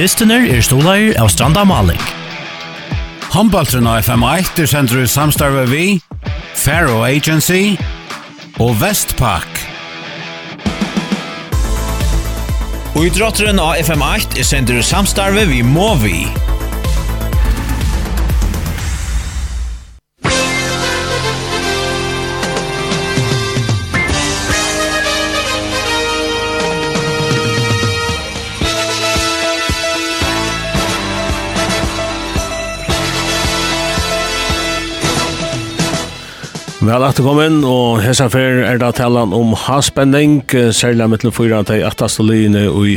Artistener er stolar av Stranda Malik. Håndbaltren av FM1 er sendur i samstarve vi, Faro Agency og Vestpak. Og idrotteren av FM8 er sendur i samstarve vi Movi. Vel at kommen, og hessa fer er da talan om haspenning, særlig mittel fyra at ei attaste lyne i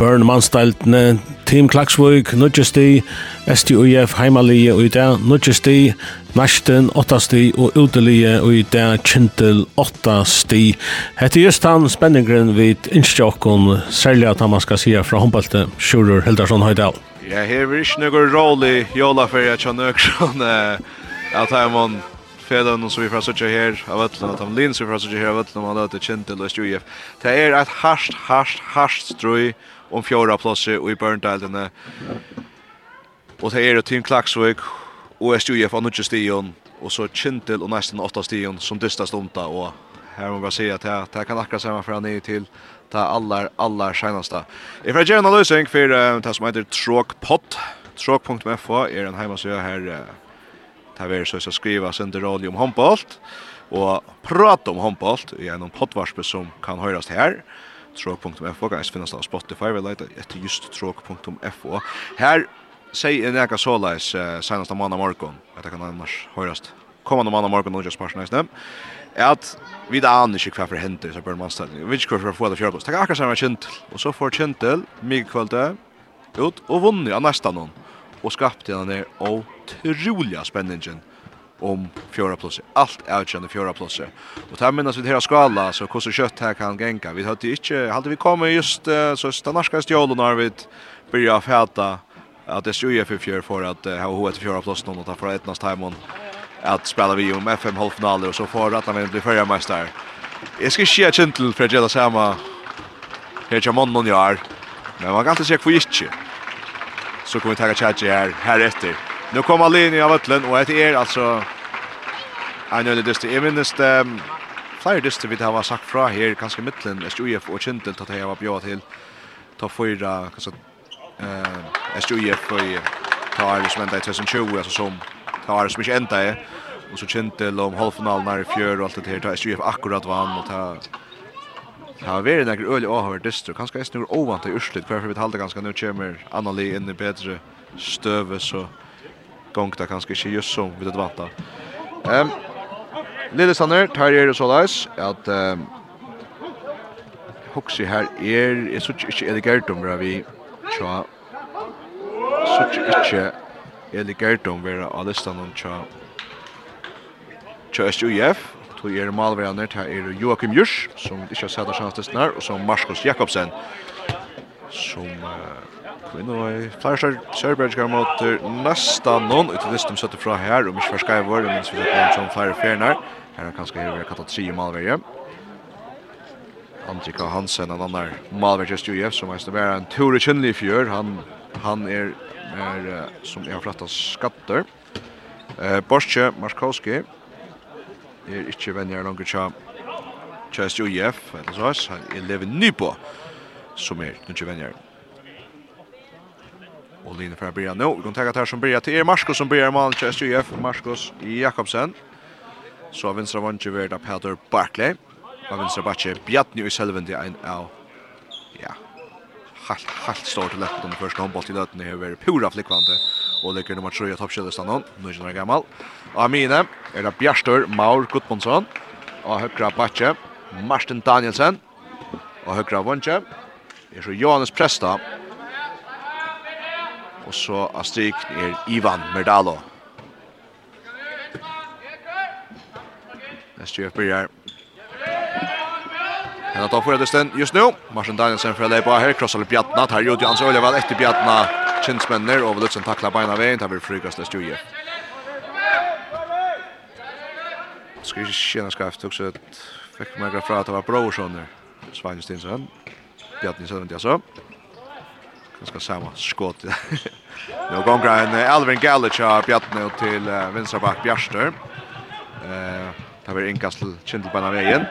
Burn Manstaltene, Team Klaksvøk, Nudgesti, STUF, Heimalie og i dag Nudgesti, Nasten 8 og Utelige og i dag Kintel 8 sti. Hette just han spenningren vid innskjokken, særlig at han man skal sija fra håndballte, Sjurur Hildarsson Høydal. Ja, her er ikke noe rolig jolaferie, jeg kjenner ikke at her man fellan som vi får söka här av alla att han lins vi får söka här av alla man låter kjente löst ju if. Det är ett harst harst harst strøy om fjärde plats i Burndalen. Och det är ett team Klaxvik och SJF har nutje stion och så Kintel och nästan åtta stion som dystast omta och här man bara säga att det, det kan akkurat samma för han är till ta allar allar senaste. If I general lösning för det som heter Tråkpott. Tråk.fo är en hemmasida här Det har vært så å skrive sender rolig om håndbolt, og prate om håndbolt i en poddvarspe som kan høres her. Tråk.fo, kan jeg finnes det av Spotify, vi leter etter just tråk.fo. Her sier jeg nekka såleis uh, senast av mann av morgen, at jeg kan annars høres kommande mann av morgen, og just parsen eisne at vi da aner ikke hva for henter så bør man stelle. Vi vet ikke hva for å få det fjørblås. Det er akkurat samme kjentel. Og så får kjentel, mye kvalitet, ut og vunnet av nesten noen. Og skapte henne ned og utroliga spänningen om fjärde plats. Allt är ju fjärde plats. Och där menas vi det här skala så hur så kött här kan gänka. Vi hade inte hade vi kommit just så stanarska stjål när vi börjar fäta att det skulle för fjärde för att ha ho ett fjärde plats någon ta för ettnas timon att spela vi om FM halvfinaler och så får att han blir förra mästare. Jag ska se Chintel för att göra samma här kommer någon gör. Men man kan inte se kvitt. Så kommer vi ta catch här här efter. Nu kommer Alini av Ötlen och det är alltså en öde dyster. Jag minns det flera dyster vi har sagt fra här kanskje mittlen, SJUF og Kjentel, til jeg var bjøret till ta fyra, kanske eh, SJF og ta ære som ända i 2020, alltså som ta ære som inte ända i, och så Kintel om halvfinalen när i fjör och allt det här ta SJF akkurat vann och ta Ja, vi er en øl og har distro. Kanskje jeg snur ovant i Ørslit, hverfor vi talte ganske. Nå kommer Annali inn i bedre støve, så... So där kanske inte just som vi det vanta. Ehm Lille Lillesander tar er så leis at ehm Hoxi her er er så ikke elegant om vi tja så ikke elegant om vera listan om tja tja SUF tog er malverande her er Joakim Jurs som ikke har sett av sjansen og som Marskos Jakobsen som uh, Kvinnor flarsar Sherberger mot nästan någon ut i listan sätter fra här om Mishvar Skyvor men så att noen som flere fjernar her er kanskje her vi har kattat tre Malverje Andrika Hansen en annan Malverje just som er vara en tur i Chinley fjör. Han han er, er som är frattas skatter. Eh Borsche Markowski er inte vänner långt tja. tja ju eller så han lever ny på som er nu vänner. Och linjen för att börja nu. Vi kan tagga här som börjar till er. Marskos som börjar i till SJF. Marskos Jakobsen. Så av vänstra vantje värda Peter Barkley. Av vänstra backen Bjarni i Selvindi. En av... Ja. Halt, halt står till lätt den första handbollen i löten. Det är pura flickvande. Och lägger nummer 3 i toppkällestannan. Nu är det gammal. Av mine är det Bjarstor Maur Gudmundsson. Och högra backe Martin Danielsen. Och högra vantje är så Johannes Presta Og så av stryk er Ivan Merdalo. Neste gjør byrjar. her. har tar for redesten just nu. Marsen Danielsen fra Leipa her. Krossar Bjartna. Tar Jodi Hans Øljeval etter Bjartna. Kinsmenner. Og Lutsen takla beina veien. Tar vi frykast neste gjør. Skal ikke kjenne skreft. Også et fikk meg fra at det var Brorsson. Svein Stinsson. Bjartni Sødvendig altså ganska samma skott. Nu går en Alvin Gallic av Bjartne till vänstra back Bjärster. Eh, tar vi inkast till på vägen.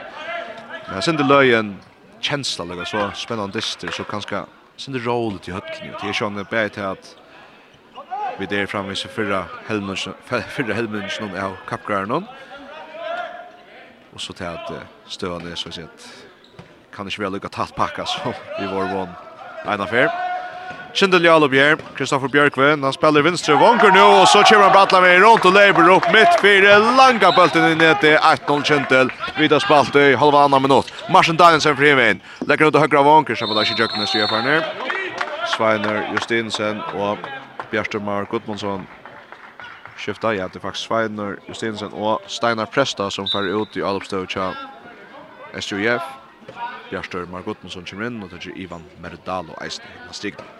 Men sen det löjen känsla lägga så spännande dyster så kanske sen det rollet i hötken. Det är sjön bättre till att vi där framme så förra helmen förra helmen som är kapgrön. Och så till att stöna så att kan inte väl lucka tatt packa så vi var vann en affär. Kindel Jalobjer, Kristoffer Bjørkve, han spiller vinstre vanker nu og så kommer han brattla med rundt og leber opp midt fire, langa bulten inn til 1-0 Kindel. Vida spalt i halva andra minut. Marsen Danielsen för hemmen. legger ut högra vanker så på ikke Jöknes styr för ner. Sveiner Justinsen och Bjärströmar Gudmundsson skifta ja det faktiskt Sveiner Justinsen og Steinar Presta som fer ut i Alpstöcha SJF Bjärströmar Gudmundsson kommer inn og det är Ivan Merdalo Eisner. Han stiger.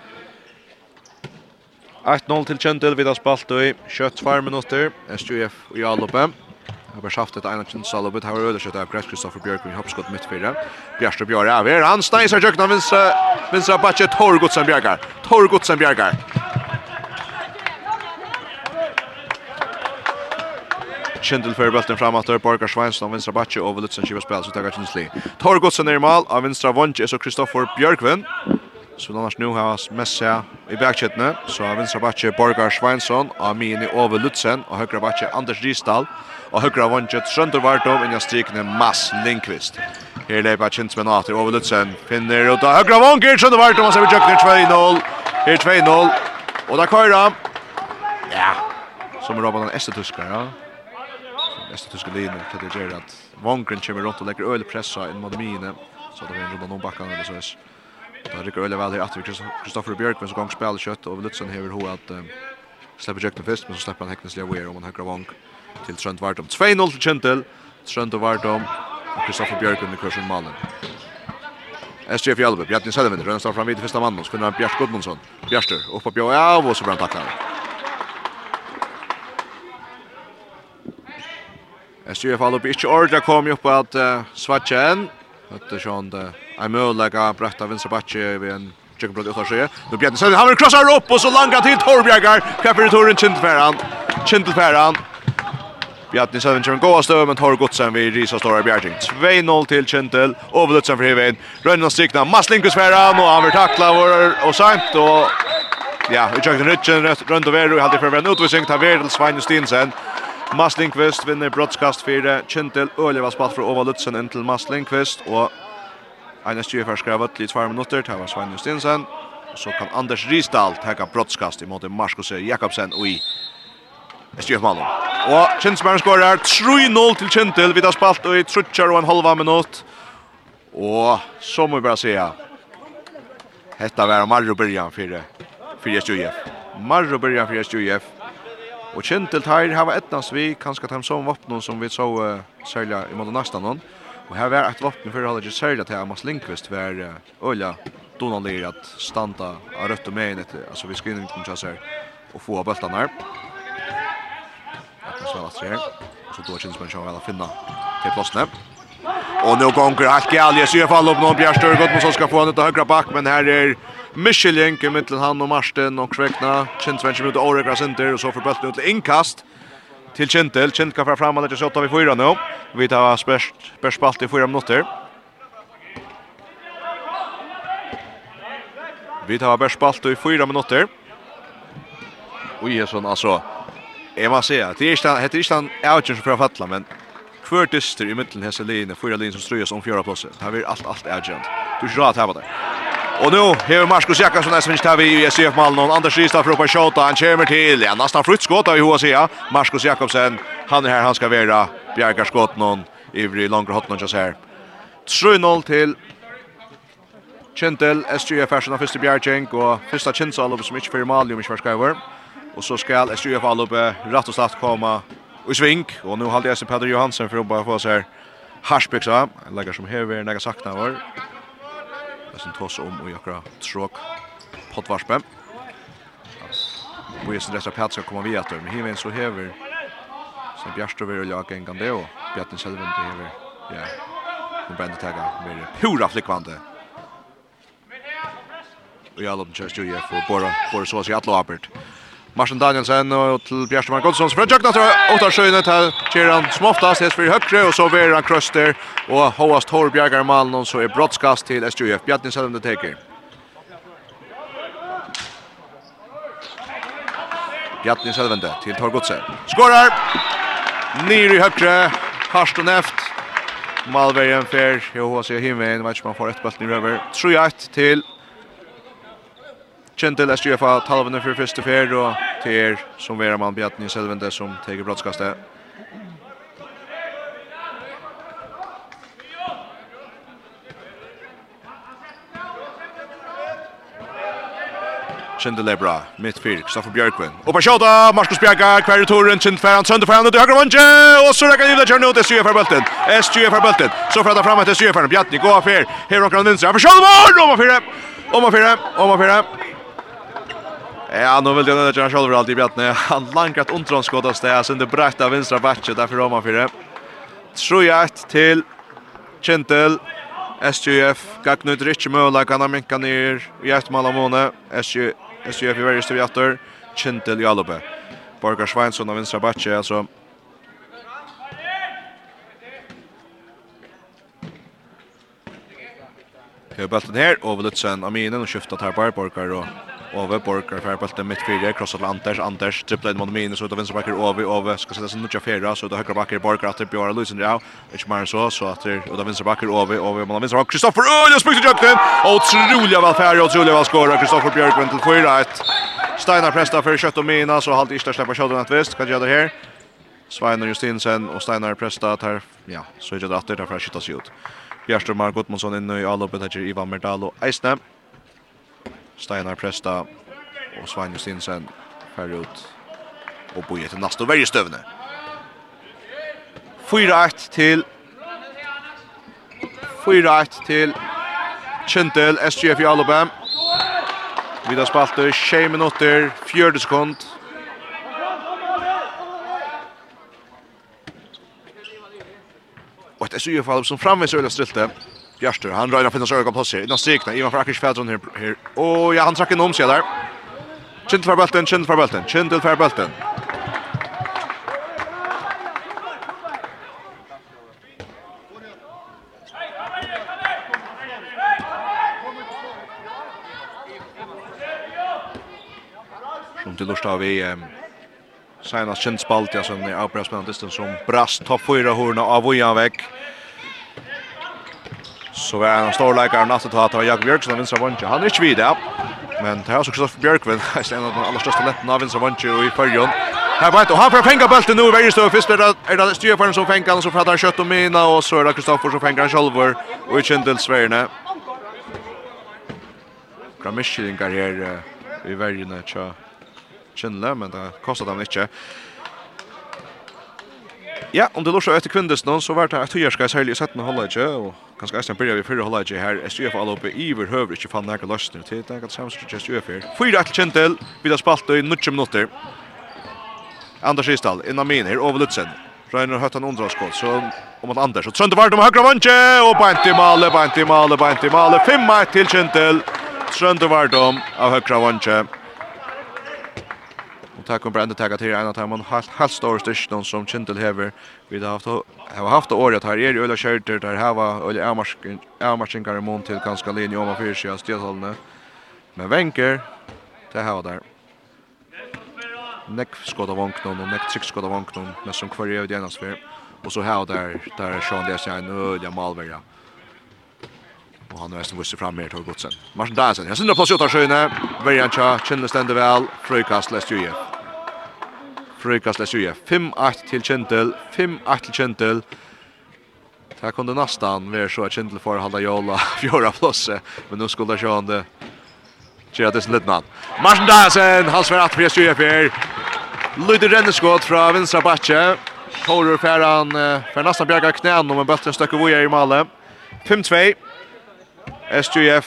8-0 til Kjøndel, vi har spalt i 22 minutter, SJF i A-loppet. Jag har haft et ene kjensal och här var ödersköt av Gräs Kristoffer Björkving hoppskott midt fire. Bjärsta Björre er här. Han stänger sig jökna vinstra, vinstra batje Torgodsen Tor Godsen Bjärgar. Kindle för bulten framåt där Borgar Svensson vinstra batje och Lutzen skivar spel så tar Chinsli. Tor Godsen är i mål av vinstra vånge så Kristoffer Björkving som annars nu har Messia i backkettene, så har vinstra bakke Borgar Sveinsson, og min i Ove Lutzen, og høyre bakke Anders Risdal, og høyre vannkjøtt Sønder Vardov, inn i strikene Mass Lindqvist. Her leipa kjent åter över Ove Lutzen finner ut av høyre vannkjøtt Sønder Vardov, og så vi tjøkner 2-0, her 2-0, og da køyra, ja, som er Robban den estetuskar, ja, estetuskar linje, det er at vannkjøtt kommer rundt og legger øl pressa inn mot mine, så det er en rundt noen bakkene, eller så er Det rykker veldig vel her etter Kristoffer Bjørk, men så gong spiller kjøtt, og Lutzen hever ho at uh, slipper Jøkken først, men så slipper han Heknes Leoer, om han hekker vang til Trønd Vardom. 2-0 til Kjentel, Trønd og Vardom, og Kristoffer Bjørk under kursen Malen. SG Fjallbe, Bjartin Selvind, Rønne står fram vid första mannen, så finner han Bjart Gudmundsson. Bjartur, opp på Bjørn, ja, og så blir han tacklar. SG Fjallbe, ikke ordre kom jo på at uh, Svatjen, Hette Sean det. Är möjliga brätta vinstra batje vid en Jakob Brod Uttarsjö. Nu blir det så han krossar opp, og så langa til Torbjergar. Kapper i Toren Kintelfæran. Kintelfæran. Bjarni Søvin kommer gå av støv, men Tor godsen vid Risa Stora Bjerting. 2-0 til Kjentel, overlutsen for Hivein. Rønnen strikna, Maslinkus Færan, og han vil takla vår og sent, og ja, utsjøkken Rytjen, Rønd og Veru, i halvdelen for en utvisning, ta Verdel Svein Justinsen, Mats Lindqvist vinner brottskast 4. Kjentil Øleva spalt för Ova Lutzen in till Mats Lindqvist. Och Einar Gjøfer skrev ut litt 2 minutter. Det var Svein Justinsen. Så kan Anders Risdal teka brottskast imot Marskos Jakobsen og i Estjøfmannen. Og Kjensmæren skårer 3-0 til Kjentil. Vi tar spalt i trutjar og en halva minutt. Og så må vi bare säga. Hetta var Marro Byrjan fyrir fyrir Estjøf. Marro Byrjan fyrir Estjøf. Og kjentil teir hava etnast vi, kanskje at som våpnen som vi så uh, særlig i måten nesten noen. Og her var et våpen for halvdags særlig til Amas Lindqvist var uh, øyla donalir at standa av rødt og megin etter, altså vi skal inn i kommet og få av bøltan her. Etnast vel at her, og så då kjennes man sjåvel å finna til plassene. Og nå gonger alt galt, jeg sier fall opp noen Bjerstør, godt mot som skal få han ut av høyre bak, men her er Michelin i mittlen han och Marsten och Kvekna. Kjent 20 minuter Orekra center och så får bulten ut till inkast. Till Kjentel. Kjent kan fram och lägga sig åtta vid fyra nu. Vi tar spärst, spärst i fyra minuter. Vi tar bara spalt i fyra minutter. Och Jesson alltså. Jag måste säga, det är inte heter inte han outchen för att falla men kvör dyster i mitten här linjen, fyra linjer som ströjas om fjärde platsen. Här blir allt allt outchen. Du ska ha det där. Och nu här Marcus Jakobsson är svensk vi i SF Malmö. Anders Ristad för att skjuta. Han kommer till. Ja, nästan fritt skott av HSA. Marcus Jakobsen, han är här han ska vara Bjarkar skott någon i vri långa hotnon just här. 3-0 till Kentel SGF Fashion första Bjarking och första Kensal upp som inte för Malmö men ska vara. Och så ska SGF all upp rätt och slatt komma och sving och nu håller jag sig Peter Johansson för att bara få så här Harsbyksa, lägger som här vi när jag saknar var det som tås om og jakra tråk pottvarspe. Og jeg synes at Pjat skal komme videre, men hiven så hever som Bjarstover og Jaka en gang det, og Bjarten Selvund hever, ja, den brende tagga med pura flickvande. Og jeg har lov til å kjøre for Bora, Bora Sås i Atlo Abert. Marsen Danielsen och till Bjärste Mark Olsson från og tror jag åtta sjönet här kör han som oftast häst för högre och så verar han kröster och Hoast Torbjärgar Malm så är brottskast till SJF Bjartnins om det täcker. Bjartnins til till Torgotsen. Skorar! Nyr i högre. Karsten Eft. Malbergen fer. Jo, han ser himmen. Matchman får ett bulten i røver. 3-1 til Kjent til SGFA, talvene for første fer, og til er som vera man Bjartni Selvende som teger brottskastet. Kjente Lebra, mitt fyr, Kristoffer Bjørkvin. Og på kjøta, Markus Bjerga, hver i toren, kjent fer sønder sønde fer han, høyre vanje, og så rekker Nivla kjørne ut, SGF er bølten, SGF er bølten, så fer han fram etter SGF er, Bjartni, gå av fyr, her åkker han vinstre, for kjøta, og man fyrer, og man fyrer, og man fyrer, Ja, nu vill jag när jag själv alltid i när han lankat ontron av stä sen det brätta vänstra backen därför Roma för det. Tror jag till Gentil SJF gagnut rich möla kan han minka ner i ett mål av måne. SJ SJF i varje stövjatter Gentil Jalope. Borgar Sveinsson av vänstra backen alltså Hur bulten här och Lutsen Aminen och skiftat här på Borgar och Ove Borgar för bulten mitt fyra cross till Anders Anders tripplar in mot minus så ut av vänsterbacken Ove Ove ska sätta sig nutja fyra så ut av högerbacken Borgar att Björn Luisen ja inte mer så så att ut av vänsterbacken Ove Ove man vänster Kristoffer Öl och spikar jumpen otroliga välfärd och otroliga väl skora Kristoffer Björkman till 4-1 Steinar Presta för kött och mina så halt Isla släppa skottet att visst kan göra det här Svein Justinsen och Steinar Presta tar ja så är det att det där för att skjuta sig ut Bjärström Margot Monsson inne i allopet här Ivan Merdalo Eisne. Steinar Presta og Svein Justinsen færre ut og boi etter nast og verje støvne. 4-1 til 4-1 til Kjentel, SGF i Alabam. Vi har spalt det 6 minutter, 4 sekund. Og et SGF-alb som framvis øyla strilte. Bjørster, han røyner finnes øyne plass her. Innan strikna, Ivan Frakers Fedron her. her. Og ja, han trakk en omsida der. Kjent for bølten, kjent for bølten, kjent for bølten. Som til lust av i um, senast kjent spalt, ja, som er avbrevspennende distans, som brast topp 4 horna av Vojanvegg. vekk. Så var han stor läkare natt att ta Jakob Björksson vinstra vånche. Han är inte vid. Men det har också Kristoffer Björkvin. Det är en av de allra största lätten av vinstra vånche i förjon. Här vart och han får fänga bulten nu i varje stöv. Först är det styrfaren som fänger och så fattar kött och mina och så är det Kristoffer som fänger själv och i Kindelsvärne. Gramischlingar här i varje nätcha. Kindle men det kostar dem inte. Ja, om du lurer etter kvindes nå, så var det at høyerska i særlig i 17. halvleitje, og kanskje eisen byrja vi fyrre halvleitje her, SUF alle oppe iver høver ikke fann nægge løsner til, det er ganske samme som SUF her. Fyra etter kjentel, vi har spalt i 90 minutter. Anders Isdal, innan min her, over Lutzen. Reiner høtt han underskål, så om at Anders, og Trønde Vard om høyre vantje, og beint i male, beint i male, beint i male, 5-1 til kjentel, Trønde Vard om av høyre vantje. Och tack om brände tagga här en av dem halt stor station som Chintel hever. Vi har haft har haft året här är ju öla skärter där här var öla ärmarsken ärmarsken kan remont till ganska linje om för sig att Men Wenker det här där. Neck skott av vanknon och neck six skott av vanknon men som kvar är det annars. Och så här där där Sean det sig en öla malverja. Och han nästan visste fram mer till Godsen. Martin Dyson, jag syns på sig att ta sjöne. Verjan Cha, Chinle ständer väl. Frökast läst ju. Frøykast SUF. 5-8 til Kjendel, 5-8 til Kjendel. Det kunde nästan vara så att Kjendel får hålla jola fjärde plåse, men nu skulle jag han det. Gjør det litt mann. Martin Dahlsen, han sver att fyrir SUF her. Lyder renneskott från vinstra batje. Horror færan, för nästan bjärga knän om en bøtten stökker voja i Malle. 5-2. SJF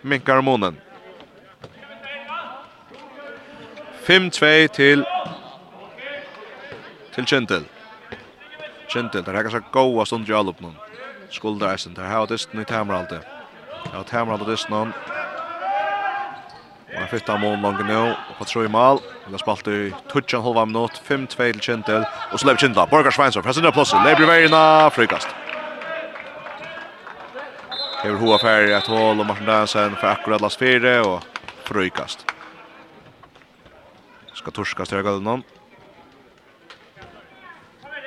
minkar månen. 5-2 til til Kjentil. Kjentil, der hekkar seg goa stund i alupnum. Skuldra eisen, der har dysten i Tamaraldi. Ja, Tamaraldi dysten hon. Og han fyrt av mån langt nå, og på tro i mal. Han har spalt i tutsjan halva minutt, 5-2 til Kjentil. Og så lever Kjentil, Borgar Sveinsson, fra sin plåse, lever i veirina, frikast. Hever hoa færre et hål, og Martin Dansen for akkurat last fire, og frikast. Skal torskast her galen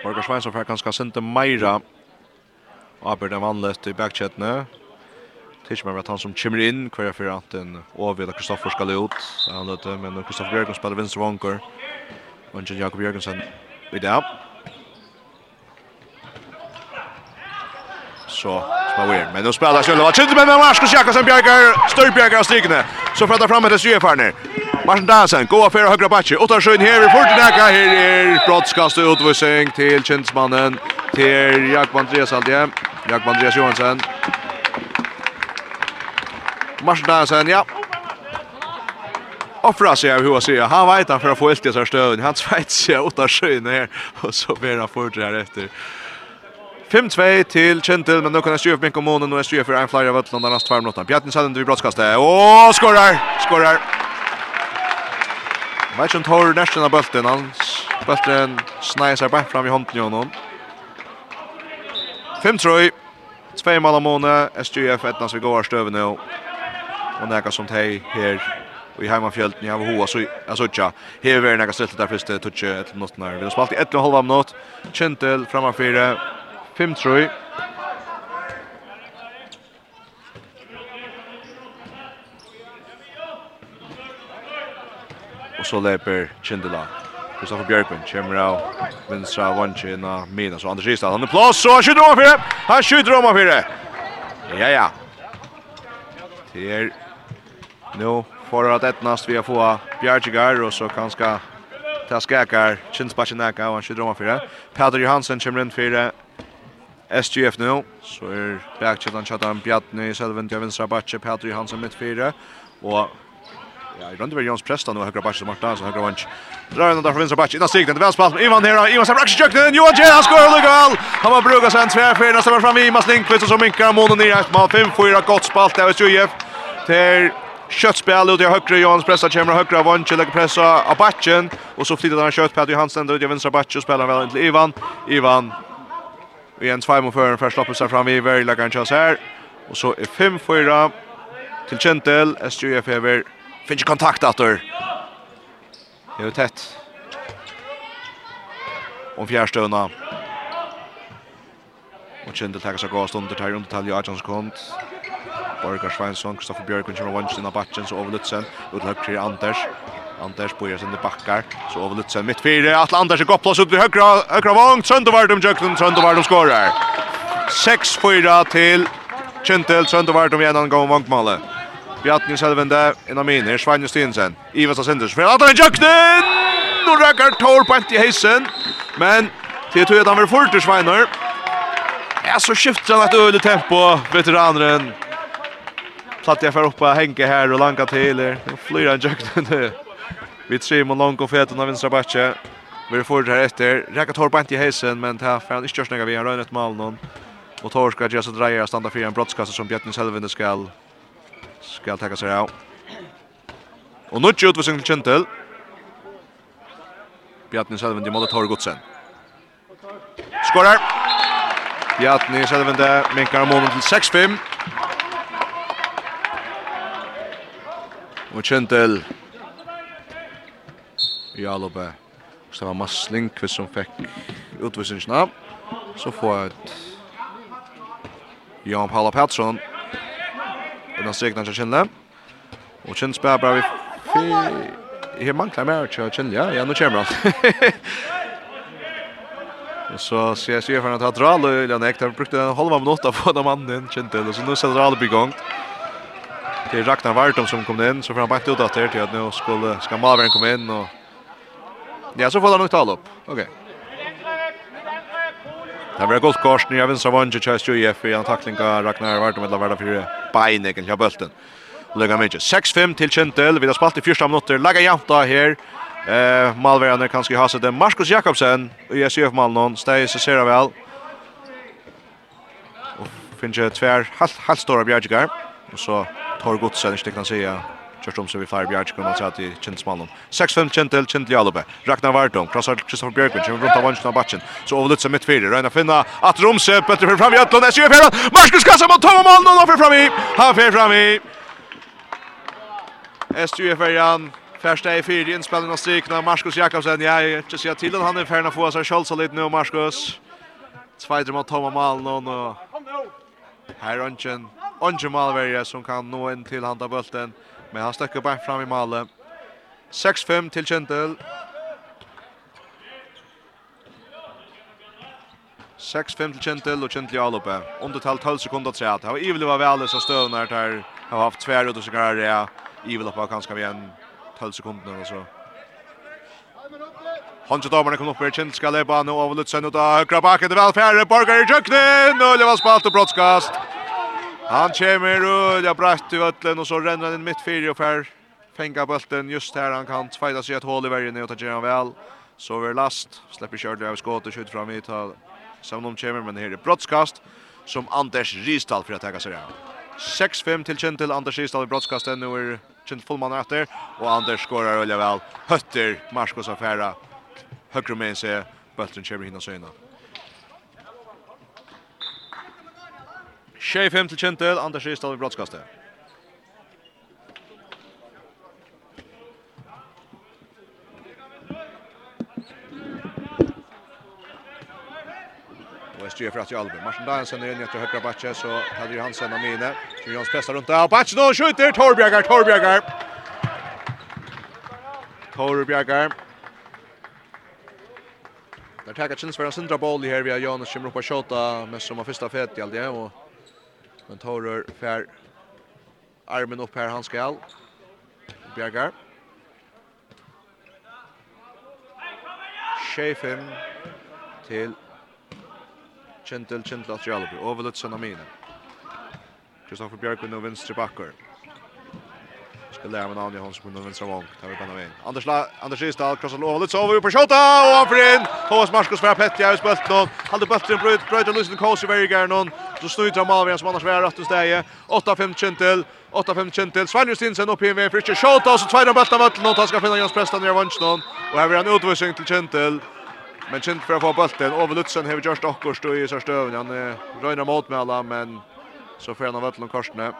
Borgar Svensson får ganske sende Meira. Aber den vanligt i backchatne. Tisch med han som kommer inn, kvar er fyrir at en overvill av Kristoffer skal ut. Han løte, men Kristoffer Bjørgen spiller venstre vanker. Og Jakob Bjørgensen i det. Så, som er weird. Men nå spiller Kjølle. Kjølle med Marskos Jakobsen Bjørger, Størbjørger av strykene. Så frattar fram etter Sjøfarner. Martin Dansen, gå affär högra backen. Åtta sjön här, vi Fortinaka. Här är brottskast och utvisning till tjänstmannen. Till Jakob Andreas Aldje. Jakob Andreas Johansson. Martin Dansen, ja. Offra sig av hur jag säger. Han vet han för att få eld i sig stöd. Han vet sig åtta sjön här. Och så blir han fort här efter. 5-2 till Kentil men nu kan Sjöf Benkomonen och Sjöf för en flyer av Ötlanda nästa 5 minuter. Bjartni Sanden vid brottskastet och skorar! Skorar! vet ikke om tar nästan av bulten Han Bulten sneier sig bare fram i hånden i honom. Fem trøy. Två mål av måne. SGF etna vi går stöven nu. Och näka som teg her i heimafjölden. Jeg har hoa så jag såg tja. Här är vi näka nekka där der første Ett minut när Vi har spalt i ett och halva minut. Kjentel framför Fem trøy. Fem trøy. og så leper Kindela. Kristoffer Bjørkman kommer av vinstra vannsjen av Mina, så Anders Ristad, han er plass, så han skjuter om av fire! Han skjuter om av fire! Ja, ja. Til nå får han etnast vi har få Bjergjegar, og så kanskje ta skakar, kinsbatchen neka, og han skjuter om av fire. Peter Johansen kommer inn fire, SGF nu, så er bakkjøttan kjøttan Bjartne i Sølven til vinstra backe Peter Johansen mitt fire, og Ja, i rundt var Jons Preston og høyre bæsj som Marta, så høyre vansk. Drar han der fra venstre bæsj, innan stig, den vel spalt. Ivan her, Ivan som raksjer kjøkkenen, Johan Kjell, han skår lukal! Han var bruga seg en tverfer, nesten var fram Mas Lindqvist, og så minkar han månen nere, man 5-4, godt spalt, det var till til kjøttspill ut i høyre, Jons Presta kommer høyre vansk, legger pressa av bæsjen, og så flyttet han kjøtt, Petri Hansen, ut i venstre bæsj, og spiller han vel inn til Ivan, Ivan, i en tveimål før, først loppet seg fram i vei, legger en kjøss her, og så er 5-4, til Kjentel, SJF hever Finns ju kontakt där. Det är tätt. Om fjärstöna. Och kände tacka sig gås under tar under tal Jajans kont. Borgar Svensson, Kristoffer Björk kommer Johan in i backen så överlutsen. Ut till Anders. Anders börjar sen backar så överlutsen mitt fyra. Att Anders är gott plats upp i högra högra vång. Söndevardum Jöklund Söndevardum skorar. 6-4 till Kintel Söndevardum igen en gång vankmålet. Bjartni Selvende, en av mine, Svein Stinsen, Ivens av Sinders, for at han jøknen! Nå røkker Tor på i heisen, men til tog at han vil fort til Sveinar. Ja, så skifter han et øyelig tempo, veteraneren. Platt jeg for oppa og henge her og langa til, nå flyr han jøknen. Vi trim og lang og feten av vinstra bakke. Vi er fort her etter, røkker Tor på i heisen, men det er han ikke kjørsnega vi, har røyner et mal noen. Og Tor skal gjøre seg dreier og standa fyrir en brottskasse som Bjartni Selvende skal Skal taka seg av. Og nu ikke utvisning til Kjentel. Bjarni Selvindi måtte Tor Godsen. Skorar. Bjarni Selvindi minkar målen til 6-5. Og Kjentel. I alloppe. var Mads Lindqvist som fikk utvisningsna. Så får jeg et Jan Paula Pettersson innan strekna til Kjellne. Og Kjellne spiller bra vi... Her mangler mer til Kjellne, ja. Ja, nå kommer han. Og så ser jeg for at Rale, eller han Ek. han brukte en halva minutt av den mannen, Kjellne, og så nå setter Rale på gang. Det er Ragnar Vartum som kom inn, så får han bare ut at det til at nå skal, skal Malveren komme inn, og... Ja, så får han nok tale opp. Okej. Okay. Det var gott kors när Evans av Ange Chase UF i en tackling av Ragnar Vart med Lavarda för bein egentligen bulten. Lägga mycket. 6-5 till Kentel. Vi har spalt i första minuter. Lägga där här. Eh Malverne kanske har sett det Marcus Jakobsen i SF Malnon. Stay så ser väl. Och finns ju tvär helt helt stora bjärgar. Och så tar Godsen, inte kan säga Kjørstom som vi fire bjørn kommer att at i Kjentmannen. 6-5 Kjentel Kjentli Jalube. Ragnar Vartum, krossar till Kristoffer Björkvin som rundt av vansjen av batchen. Så överlut som mitt fire, røyna finna at Romse bøtter fyrir fram i Øtlund, SJ Fjärran. Marcus Kassa mot Tom og Malen, og nå fyrir fram i. Han fyrir fram i. SJ Fjärran. Första i fyra inspelningen av strykna. Marcus Jakobsen. Jag inte ser till han är färdig att få sig kjolsa lite nu Marcus. Tvejder mot Tom og Malmö och Här Onchen. Onchen Malverje som kan nå in till handa bulten. Men han stöcker bara fram i Male. 6-5 till Kjentel. 6-5 till Kjentil och Kjentil i alloppe. Undertall 12 sekunder til Det var Ivil var väl så støvende här. Det har haft tvär ut så sikkert her. Ivil oppe kanske vi en 12 sekunder och så. Hansi damerne kom opp her. Kjentil skal leba nå over Lutzen ut av høyre bakken til velfære. Borger i kjøkkenen. Og det var spalt og brottskast. Han kommer och jag brast i öllen och så ränner han in mitt fyra och fär. Fänga bulten just här han kan fighta sig ett hål i värgen och ta ger väl. Så över last släpper kört över skott och skjuter fram i tal. Som de kommer men här är brottskast som Anders Risdal för att ta sig där. 6-5 till Kentel Anders Risdal i brottskasten nu är Kentel fullman efter och Anders skorar öliga väl. Hötter Marskos affära. Högrumen ser bulten kommer hinna söna. 25 til Kjentel, Anders Ristad i brottskastet. SG för att i Albe. Marsen Danielsson är inne efter högra backe så hade ju Hansen av mine. Jons pressar runt där. och Backe då skjuter Torbjörgar, Torbjörgar. Torbjörgar. Där tar Kachins för en central boll här via Jonas som ropar skjuta med som har första fet i allt det och Men Torör fär armen upp här han skall. Bjergar. Schäfen till Gentil Gentil Atrialby. Overlut Sanamina. Kristoffer Bjerg med nu venstre backer ska lära mig Anja Hansson på vänstra vång. Tar vi på någon. Anders La Anders Isdal, krossar lov. så över på skottet och han för in. Thomas Marcus för Petti i spölt någon. Hade bulten bröt bröt och Lucien Kås i varje gång någon. Så snuter han Malvin som annars värre att det 8-5 Kentel. 8-5 Kentel. Sven Justinsen upp i vägen för inte skott och så tvär han bulten vart Han ska finna Jens Preston ner vänstern och här blir han utvisning till Kentel. Men Kent för å få bulten Ove Lutzen har vi just också stå i så. Han røyner mot med alla men så får han av bulten korsene.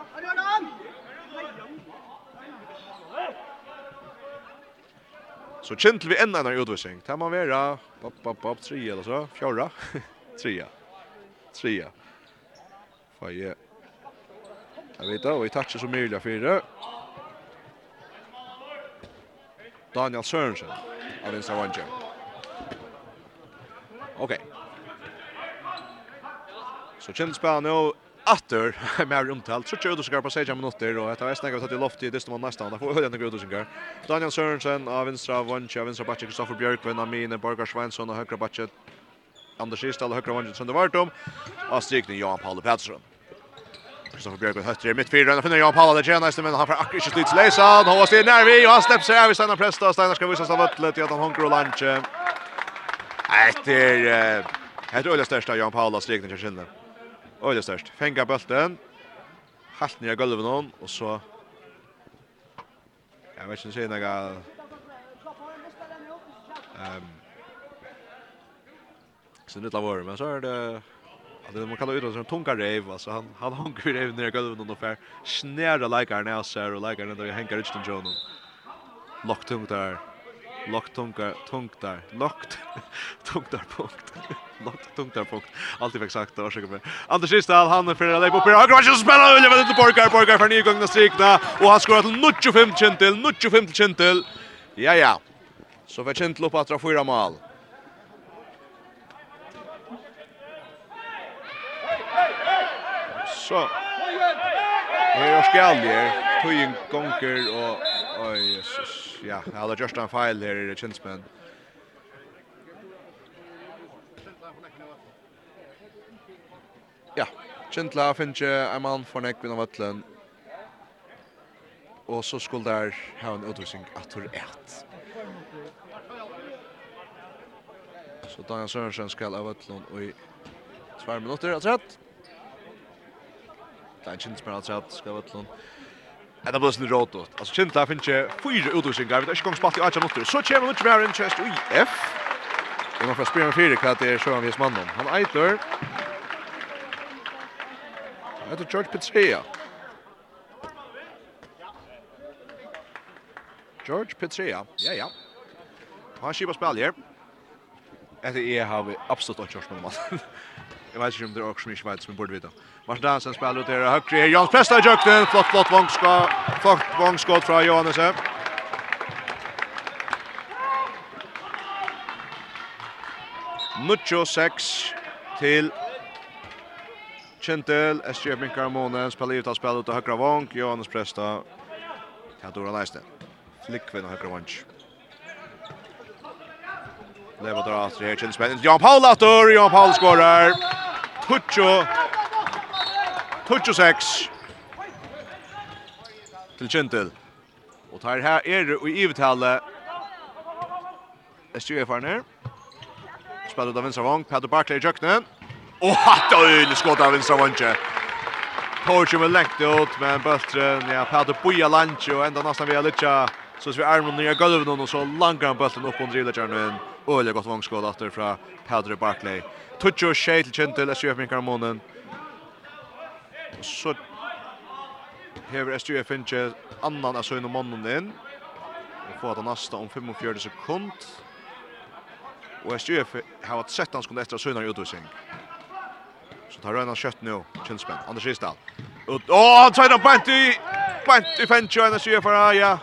Så kjent vi enda en utvisning. Det må være pop, pop, pop, tre eller så. Fjorda. Trea. Trea. Faje. Jeg vet da, og tar ikke så mye fire. Daniel Sørensen av Vinstra Vanje. Ok. Så kjent spiller nå Atter, mer omtalt, så kjører du skar på 16 minutter, og etter vesten jeg har tatt i loft i dysten mål nesten, da får vi øyne grød usinger. Daniel Sørensen, av Vinstra Vanche, av Vinstra Batje, Kristoffer Bjørkven, Amine, Borgar Svensson, og Høyre Batje, Anders Isdal og Høyre Vanche, Sønder Vartum, og strykning Johan Paule Pettersson. Kristoffer Bjørkven høtter i midtfyrer, og finner Johan Paule, det tjener men han får akkurat ikke slitt leisa, han har stil nærvi, og han slipper seg av i Steinar Presta, Steinar skal vise seg vøtlet til at han hunker og lunge. Etter, etter øyne største Johan Palle, strykning til kinnet. Øyla störst. Fänga bulten. Halt ner i någon och så... Jag vet inte om några ehm Så det var men så är det... Alltså det man kallar ut som tunga rev alltså han han hungrar rev ner i golvet och ungefär snära likar näsar och likar när det hänger ut den Jonen. Lockt tungt där. Lock tungar, tungtar, lockt, tungtar punkt. Lockt tungtar punkt. Alltid fick sagt det, var säkert Anders Kristal, han är för att lägga upp i högra matchen, spelar Ulja vet inte Borgar, Borgar för nygångna strikna, och han skorar till 95 Kintil, 95 till Ja, ja. Så för Kintil upp att dra fyra mål. Så. Här är Skaljer, Tøyen gonger og... Oj, Jesus ja, jeg hadde just en feil her i Kinsmen. Ja, Kintla finnes ikke en mann for nekk vinner vattlen. Og så skulle der ha en utvisning at hun et. Så Daniel Sørensen skal av vattlen i tvær minutter. altså rett. Det er en Kinsmen altså rett skal av vattlen. Det blir sånn råd ut. Altså, kjent der finnes jeg fire utvisninger. Vi tar ikke gang spalt i 8 minutter. Så kommer Lutz Mæren, Kjest og IF. Vi må få spille med fire hva det er sjøen vi er mannen. Han eiter. Han heter George Pizzeria. George Pizzeria. Ja, ja. Han skipper spill her. Etter jeg har vi absolutt ikke hørt med mann. Jeg vet ikke om det er også som vet som vi burde vite. Martin Dansen spiller ut her høyre her. Jans Presta i jøkken. Flott, flott vangskott. flott vangskott fra Johannes. Nuccio 6 til Kjentel. SGF Minkar Månen spiller ut av spillet ut av høyre Vang. Johannes Presta. Teodora Leiste. Flikkvinn av høyre Vang. Leva drar åter här, känns spännande. Jan Paul åter, Jan Paul skorar. Tucho. Tucho 6. Til Kjentil. Og tar her er det i ivetale. SGF er nær. Spiller ut av vänstra vang. Petter Barkley i kjøkkenen. Og hatt og øyne skått av vänstra vang. Torsen med lengt ut, men bøtteren, ja, Petter Boja Lange, og enda nesten via er så vi er med nye gulven, og så langer han bøtteren opp og driver øyelig godt vangskål atter fra Padre Barclay. Tudjo og Shea til Kjentil, SJF min månen. Så hever SJF inte annan av søgn og månen in. Och får det nästa om 45 sekund. Och SJF har hatt 13 sekunder etter søgn og utvisning. Så tar Röna kött nu, Kjønnspenn. Anders Risdal. Åh, han tar bant i, bant i Fentjø, NSJF, ja.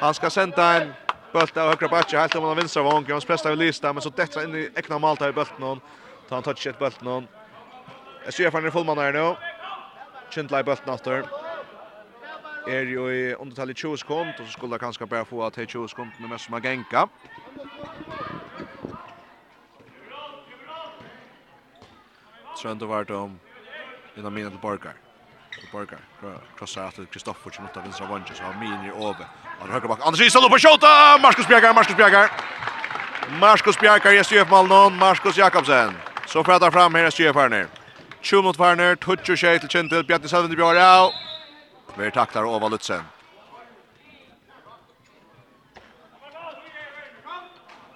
Han ska sende en Bult av högra backe helt om han vinstra vången. Han pressar vid Lista men så detta in i ekna Malta i bulten hon. Ta han touch ett bulten hon. Jag ser fan i fullman här nu. Kindlai bulten efter. Är ju i undertal i 20 sekund och så skulle jag kanske bara få att det 20 sekund med mest som har genka. Trönd och vart om innan mina till Borgar. Borgar krossar att Kristoffersen åtta vinstra vången så har min i över. Han höger bak. Anders Isalo på skjuta. Marcus Bjergar, Marcus Bjergar. Marcus Bjergar i SJF Malmö, Marcus Jakobsen. Så pratar fram här SJF här ner. 20 mot farner, touch och skjut till Kentel Bjarni Sövende Bjarau. Vi tacklar Ova Lutzen.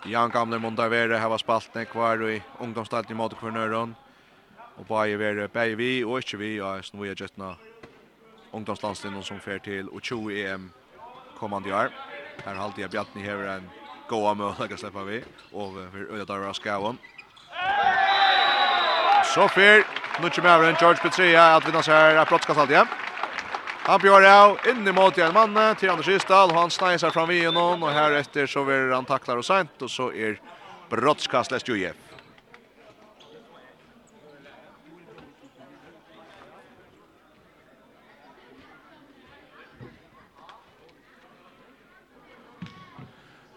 Jan Gamle Mondavere har spalt nek kvar i ungdomsstadion i mot Kvarnøron. Og bare Vere, bare vi og ikke vi, og jeg snur jeg gjøttene som fer til og 20 EM kommande år. Här har alltid Bjarni här en goa möjlighet att släppa vi och vi öda där av Skåon. Så fyr, nu kommer en George Petria att vinna sig här är brottskast alltid. Han bjør av inn i måte en mann til Anders Rysdal, han sneiser fram vi gjennom, og her etter så vil han tacklar og sent, og så er brottskast lest jo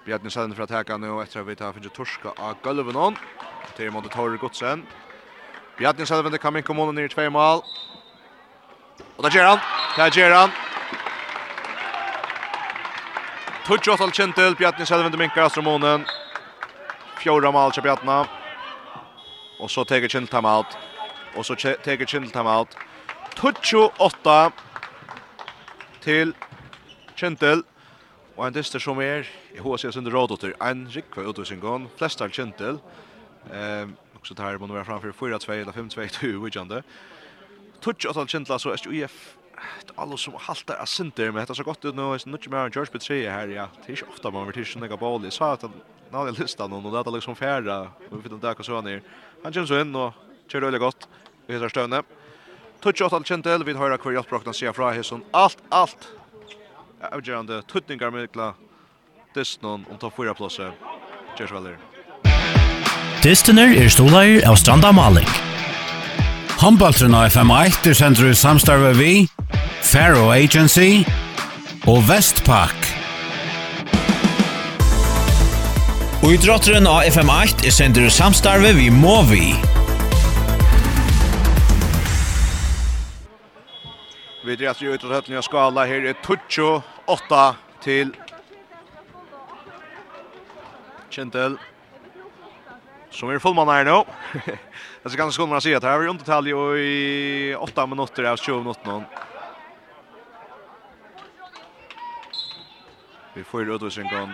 Bjarni Sæden fra teka nu etter at vi tar finnes torska av gulven on. Til måte Torre Godsen. Bjarni Sæden det kan ikke komme ned i tve mål. Og der gjør han. Der gjør han. Tutsch åttal kjentil. Bjarni Sæden det minkar Astromonen. Fjorda mål til Bjarni. Og så teker kjentil time out. Og så teker kjentil time out. Tutsch åtta til kjentil. Og en dyster som er, i HC Sunde Rådotter, en rikve utvisningon, flestar kjentel. Ehm, också tar här må vara framför 4-2 eller 5-2 till Ujande. Touch åt all kjentel, så SUF alla som haltar av sinter men det så gott ut nu är inte mer George Petrie här ja. Det är ofta man vill tills några boll så att när det listar någon och det är liksom färra och vi det kan så ner han känns in och kör det gott vi heter Stöne touch åt allt kjentel vi har kvar jag prognoserar från här allt allt avgjørende tuttningar med kla Dystonen om ta fyra plåse. Kjørs vel Dystoner er stoleier av Stranda Malik. Håndballtren av FM1 er sender ut samstarve vi, Faro Agency og Vestpak. Og idrotteren av FM8 er sender ut samstarve vi Movi. Vi dreier ut av høttene av skala. Her er Tuccio 8 till Kentel som är fullman här nu. Det ska ganska kunna se att här är undertal i 8 minuter av 20 minuter någon. Vi får ut oss en gång.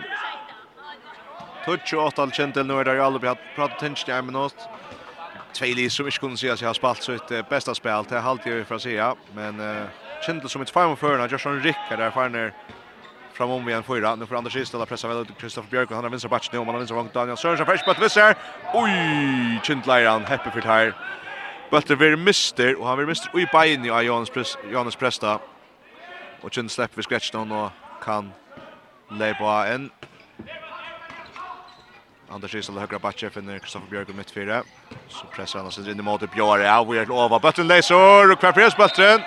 Touch och åtal Kentel nu är det ju aldrig pratat tension i en minut. Tvejli som inte kunde se att jag har spalt så ett bästa spel. Det är halvtid för att säga. Men Kindle som ett fem för när Joshua Rickard där för när fan framom igen fyra. Nu för Anders Isdala pressa väl ut Kristoffer Björk och han har vinst batch nu om han har vinst vångt Daniel Sörensen fresh but visser. Oj, Kindle han happy för här. But the very mister och han vill mister oj by in i Jonas Press Jonas Presta. Och Kindle släpper vi scratch down och kan lägga en Anders Isdal högra backe finner Kristoffer Björk i mittfyra. Så pressar han sig in i mål till Björk. Ja, vi är över. Button läser och kvar press button.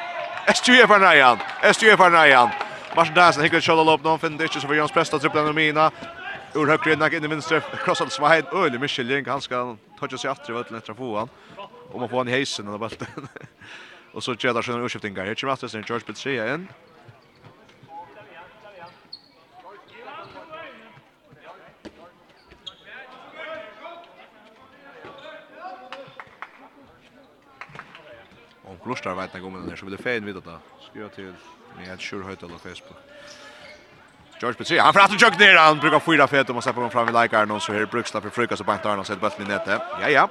SGF är näjan. SGF är näjan. Martin Dahlsen hickar kjolla lopp någon finner inte så för Jons Presta tripplan och mina. Ur högre innan in i vänster. Krossad Svahed. Öle Michelin. Han ska toucha sig efter i vötten efter foran. Om man får han i heisen den bulten. och så tjädar sig en urskiftning. Här kommer Astrid George Petria in. lustar vet när om den här så vill det fan vidare då. Skriva till med ett sure höjt eller Facebook. George Petri, han fratt och jukt ner, han brukar fyra fet om man släpper honom fram i likaren och så här bruksla för frukas och bantar och sätter bollen i nätet. Ja, ja.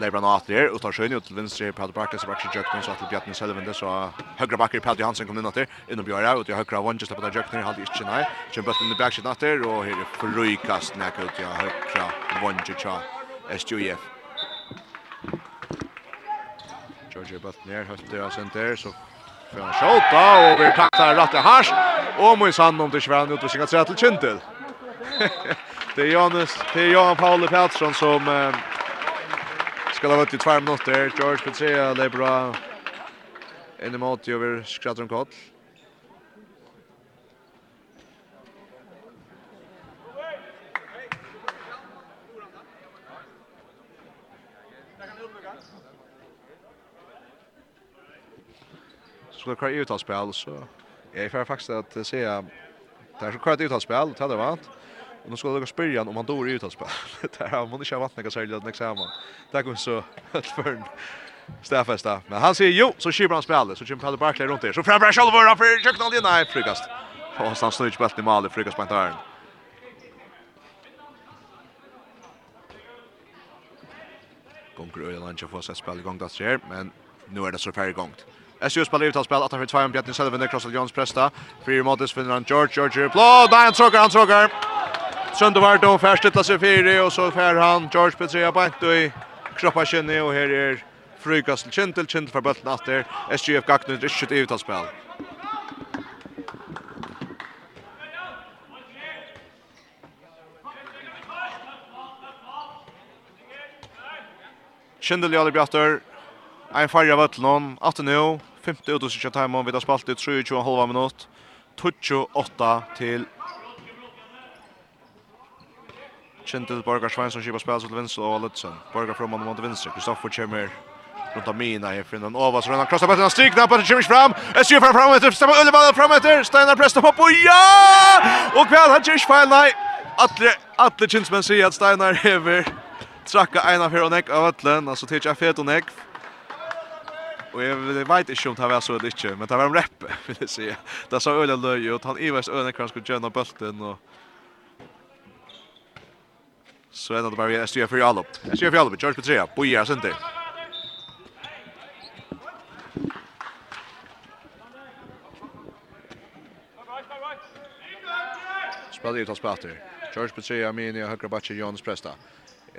Leibran Atri her, utan sjøen ut til venstre her, Padre Barkas, Barkas i Jøkner, så til Bjarni Selvinde, så høyre bakker Padre Hansen kom inn etter, innom Bjøra, ut i høyre av Vange, slapp av Jøkner, halde ikke nei, kjem bøtten inn i backsiden etter, og her er frøykast nek ut i høyre Vange, tja, SJF. George bøtten her, høyre av senter, så får han skjåta, og vi takta rett og hars, og må i sand om det ikke var en utvisning av tre til Kintel. det är Janus, det är Johan Paul Pettersson som Skal ha vært i tvær minutter. George Petrea, det er bra. Inn i måte over Skratron Kott. Så det kvar uttalsspel så jag är faktiskt att se är så kvar uttalsspel det hade vart. Och nu ska jag spela om han då är ute. Det här man inte har vattnet kan sälja den examen. Det går så helt förn Stafesta. Men han säger jo så kör han spelet så Jim Pelle Barkley runt där. Så fram Brash Oliver för kökna i nej frukast. Och han snurrar spelet i mål i frukast på där. Gånger och lunch får sig spel igång där ser men nu är det så färre gångt. SU spelar ut spel att han för 2 Bjarni Selvin Crossell Jones presta. Fyra finner han George George. Blå, Dan han tråkar, han tråkar. Trøndevardo färstilla sig fyra och så fär han George Petrea Bankto i kroppa känne och här är Frykastel Kintel, Kintel för bulten efter. SGF Gagnu är inte ett utan spel. Kintel Jali Bjartur, en färja vötlån, 18 nu, 50 utåsikta timen, vi har spalt i 23,5 minut, 28 till Kintel, Borgar Sveinsson kipar spela til venstre og Lutzen. Borgar fram mot til. Kristoffer kommer runt av mina här från den Ovas och den krossar bollen och striknar på Jimmy fram. Är ju fram fram efter stämmer Ullevall fram efter Steinar pressar på och ja! Och kväll har Jimmy fel nej. Alla alla chinsmen säger att Steinar häver tracka en av Heronek av Atlen alltså till jag fet och neck. Och jag vet inte om det var så eller inte, men det var en rep vill jag säga. Det sa Ulla Löj och han Ivers Önek kanske skulle göra bollen och Så är det bara STF för Jalup. STF för Jalup, George Petrea, Boja Center. Spelar ut av Spatter. George Petrea, Mini, högra backen, Jonas Presta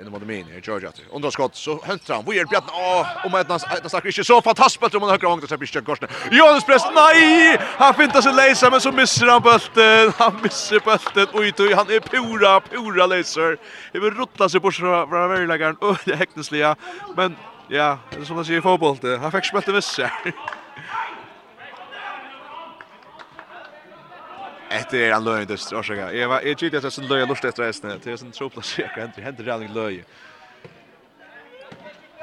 in mot min i Georgia Under skott så höntar han. Vad Bjarne. Åh, om att nas nas inte så fantastiskt bättre om han högra vångt så blir Gorsen. Jonas Press. Nej! Han fintar sig läsa men så missar han bulten. Han missar bulten. Oj då, han är pura pura läser. Det vill ruttla sig bort från värläggaren. Öh, det häktesliga. Men ja, det är som man säger i fotboll. Han fick smälta missa. Etter er han løy, det er årsaker. Jeg var ikke gitt at jeg sånn løy lort etter reisene. Det er sånn troplass jeg kan hente, hente reallig løy.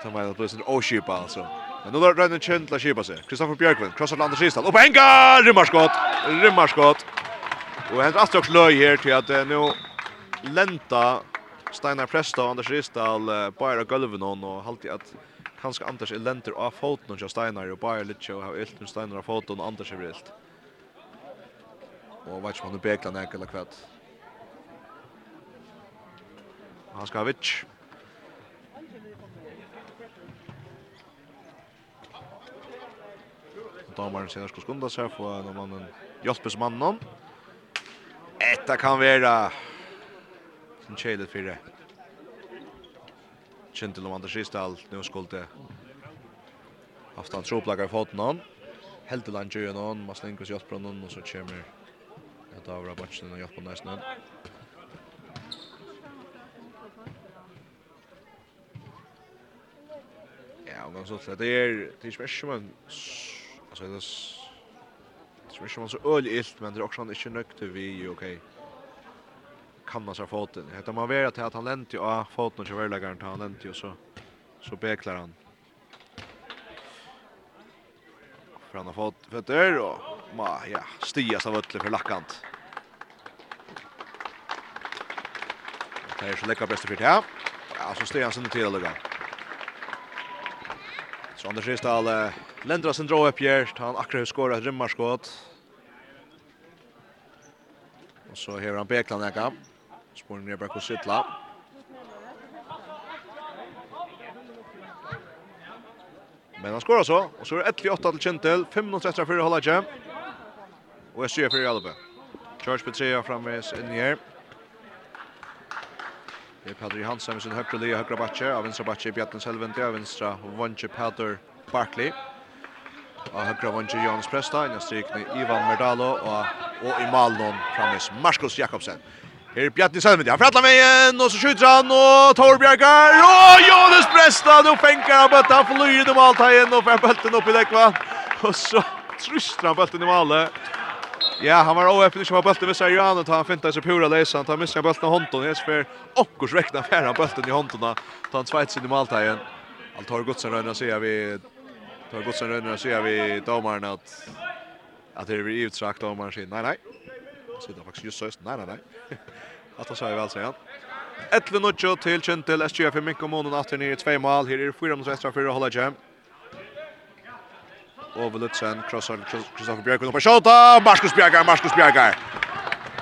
Så var det sånn åskipa, altså. Men nå røyner en kjent til å kipa seg. Kristoffer Bjørkvind, krosser til Anders Isdal. Oppe enga! Rymmarskott! Rymmarskott! Og henter Astrox løy her til at nå lenta Steinar Presta og Anders Ristad bare gulven hon og halte at kanskje Anders er lenter av foten og Steinar og bare litt og har ilt med Steinar av foten og Anders er ilt. Og vet ikke om han er bekla nek eller kvett. Haskavic. Damaren senere skal skunda seg for når mannen hjelpes mannen. Etta kan være sin kjelet fire. Kjentil om Anders Ristal, nå skulle haft han troplager i foten han. Heldeland gjør han, Maslinkos hjelper noen, og så kommer att ta över matchen och hjälpa nästan. Ja, och så så det är det är alltså det är speciellt så öl illt men det är också inte nökt vi okej. Kan man så foten. Hetta man vet att han lent ju av foten och väl lägger han lent ju så så beklar han. För han har fått fötter och ma ja, stias av ödle för lackant. Det är så läckra bästa för det här. Ja, så stias under till Lugan. Så Anders Ristal eh, ländrar sin drå upp här. Han akkurat skårar ett rymmarskott. Och så hever han Bekland äga. Spåren ner bara Sittla. Men han skårar så. Och så är det 1-8 till Kintel. 5-13 för Hållage. Og jeg styrer for Jalbe. George Petrea framvis inn i her. Det er Patrick Hansen med sin høyre lia, høyre batje, av venstre batje Bjartens Helvente, av venstre vondje Pater Barkley. Av høyre vondje Jonas Presta, innan strikne Ivan Merdalo, og, og i Malnon framvis Marskos Jakobsen. Her er Bjartens Helvente, han fratler med igjen, og så skjuter han, og Tor Bjergar, og Jonas Presta, nå fengar han bøtta, han flyr i normalt og får bøtten opp i dekva, og så trusler han bøtten i malet. Ja, han var oöppen som var bulten med sig Johan och han fintar sig pura läsan. Han missa bulten av Honton. är för Ockors räknar färran bulten i Honton. Ta han svajt sin i måltagen. Han tar godsen röna ser vi tar godsen röna ser vi domaren att att det är utsagt domaren sin. Nej, nej. Sitter faktiskt just så. Nej, nej, nej. Att han säger väl säger. 11 till Kjentil, SGF i Mikko Månen, 18 i 2 mål. Här är 4 mot 1 för att hålla jam over Lutzen, crossar Kristoffer Bjerg, kommer på skjøta, Markus Bjergar, Markus Bjergar.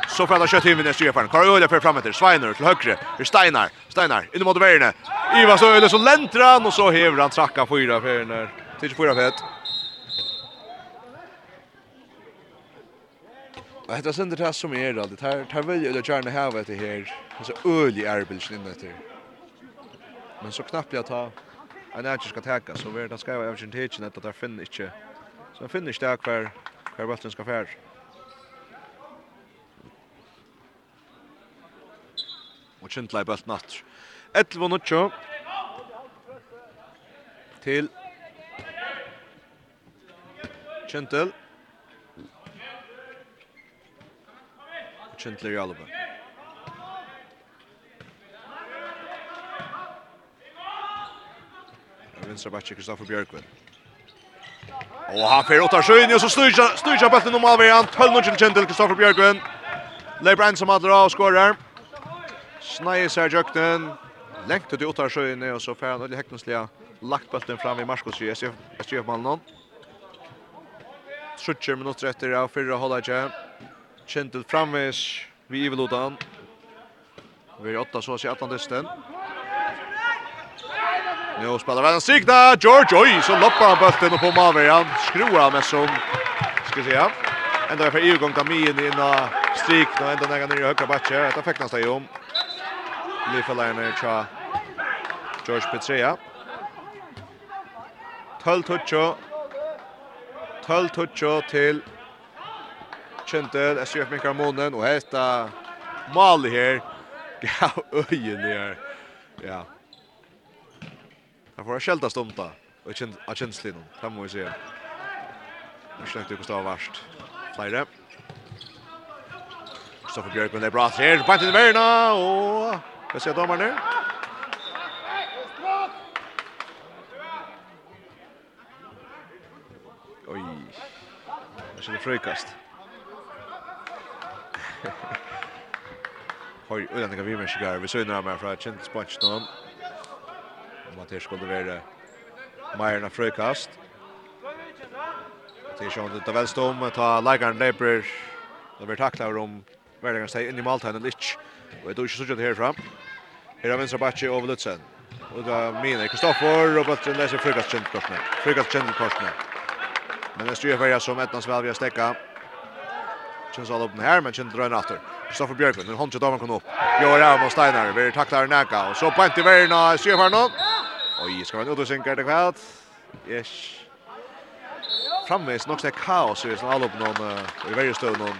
Så får han kjøtt inn ved neste Karl Øyla för fram etter, till til høyre, er Steinar, Steinar, inn mot verene. så Øyla, så lenter han, og så hever han trakka fyra ferner, till fyra fet. Og hetta sendur tað sum er alt. Tær tær vil ella jarna hava det her. Så øli arbeiðin innan det. Men så knappt jag tar en ätcher ska täcka så vi det ska vara även tidsen att det finns inte så han finner stark för för bollen ska färd och Kindlai bollen natt 11 minutter till Kindle Kindle Jalba Vinstra backen Kristoffer Björkvin. Och han fer åtta skön och så snurrar snurrar bollen om av igen. 12 till Gentil Kristoffer Björkvin. Lebran som hade av skorar. Snajs här Jökten. Längt ut i åtta skön och så fer han Olle Häcknuslia lagt bollen fram i Marskos JSF. SJF mannen. Sjutter minutter etter av fyrre hållet. Gentil framvis vi i Velodan. Vi er åtta så å si atlantisken. Nu spelar han en signa. George, oj, så loppar han bulten och på skruar Han med som, ska vi säga. Ända för EU-gång in inna strik. Nu ända nära ner i högra backen. Detta fick nästan ju om. Lifelainen tja George Petrea. 12 toucho. 12 toucho till Kjentel, SJF Mikael Månen och hesta Mali här. Ja, öjen där. Ja. Han får skälta stumpa och känns av känns Det må vi ju se. Jag släckte Gustav Varst. Flyre. Kristoffer Björk med bra här. Bant in Verna och vad säger domaren nu? Oj. Jag känner frukast. Hoi, utan det kan vi men shigar. Vi såg några mer från Chintspunch då om att det skulle vara mer enn frøkast. Det är ju inte väl stom att ta leikeren leper det blir tacklar om verlegeren säger in i Maltain eller ikke. Og jeg tror ikke sånn herfra. Her er venstre batje over Lutzen. Og det er mine Kristoffer og bøtten leser frøkast kjent korsene. Frøkast kort nu. Men det styr för jag som ettans väl vi har stäcka. Kjens all åpen här, men kjent drøyne aftur. Kristoffer Björklund, en håndkjent till damen kom upp. Bjør av mot Steinar, vi taklar næka, Och så på bant i veien av Sjøfarno. Oj, ska man ut och synka det kvart. Yes. Framvis nok det kaos i sånn upp någon i varje stund. noen.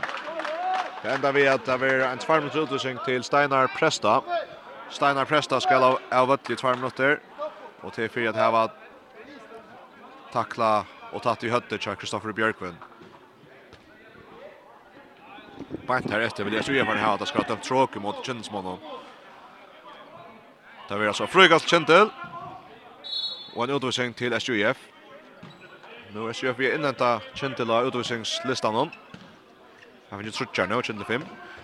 Det enda vi att det är en tvær minutter utsink till Steinar Presta. Steinar Presta ska av, av vøttelig tvær minutter. Og til fyrir at heva takla og tatt i høttet till Kristoffer Bjørklund. Bant här efter, men det är så jag får här att det ska ta upp tråkig mot Kinsmannen. Det blir alltså frugast Kintel. Och en utvisning till SJF. Nu är SJF vi innanta Kintel av utvisningslistan hon. Han ju trutjar nu, Kintel 5.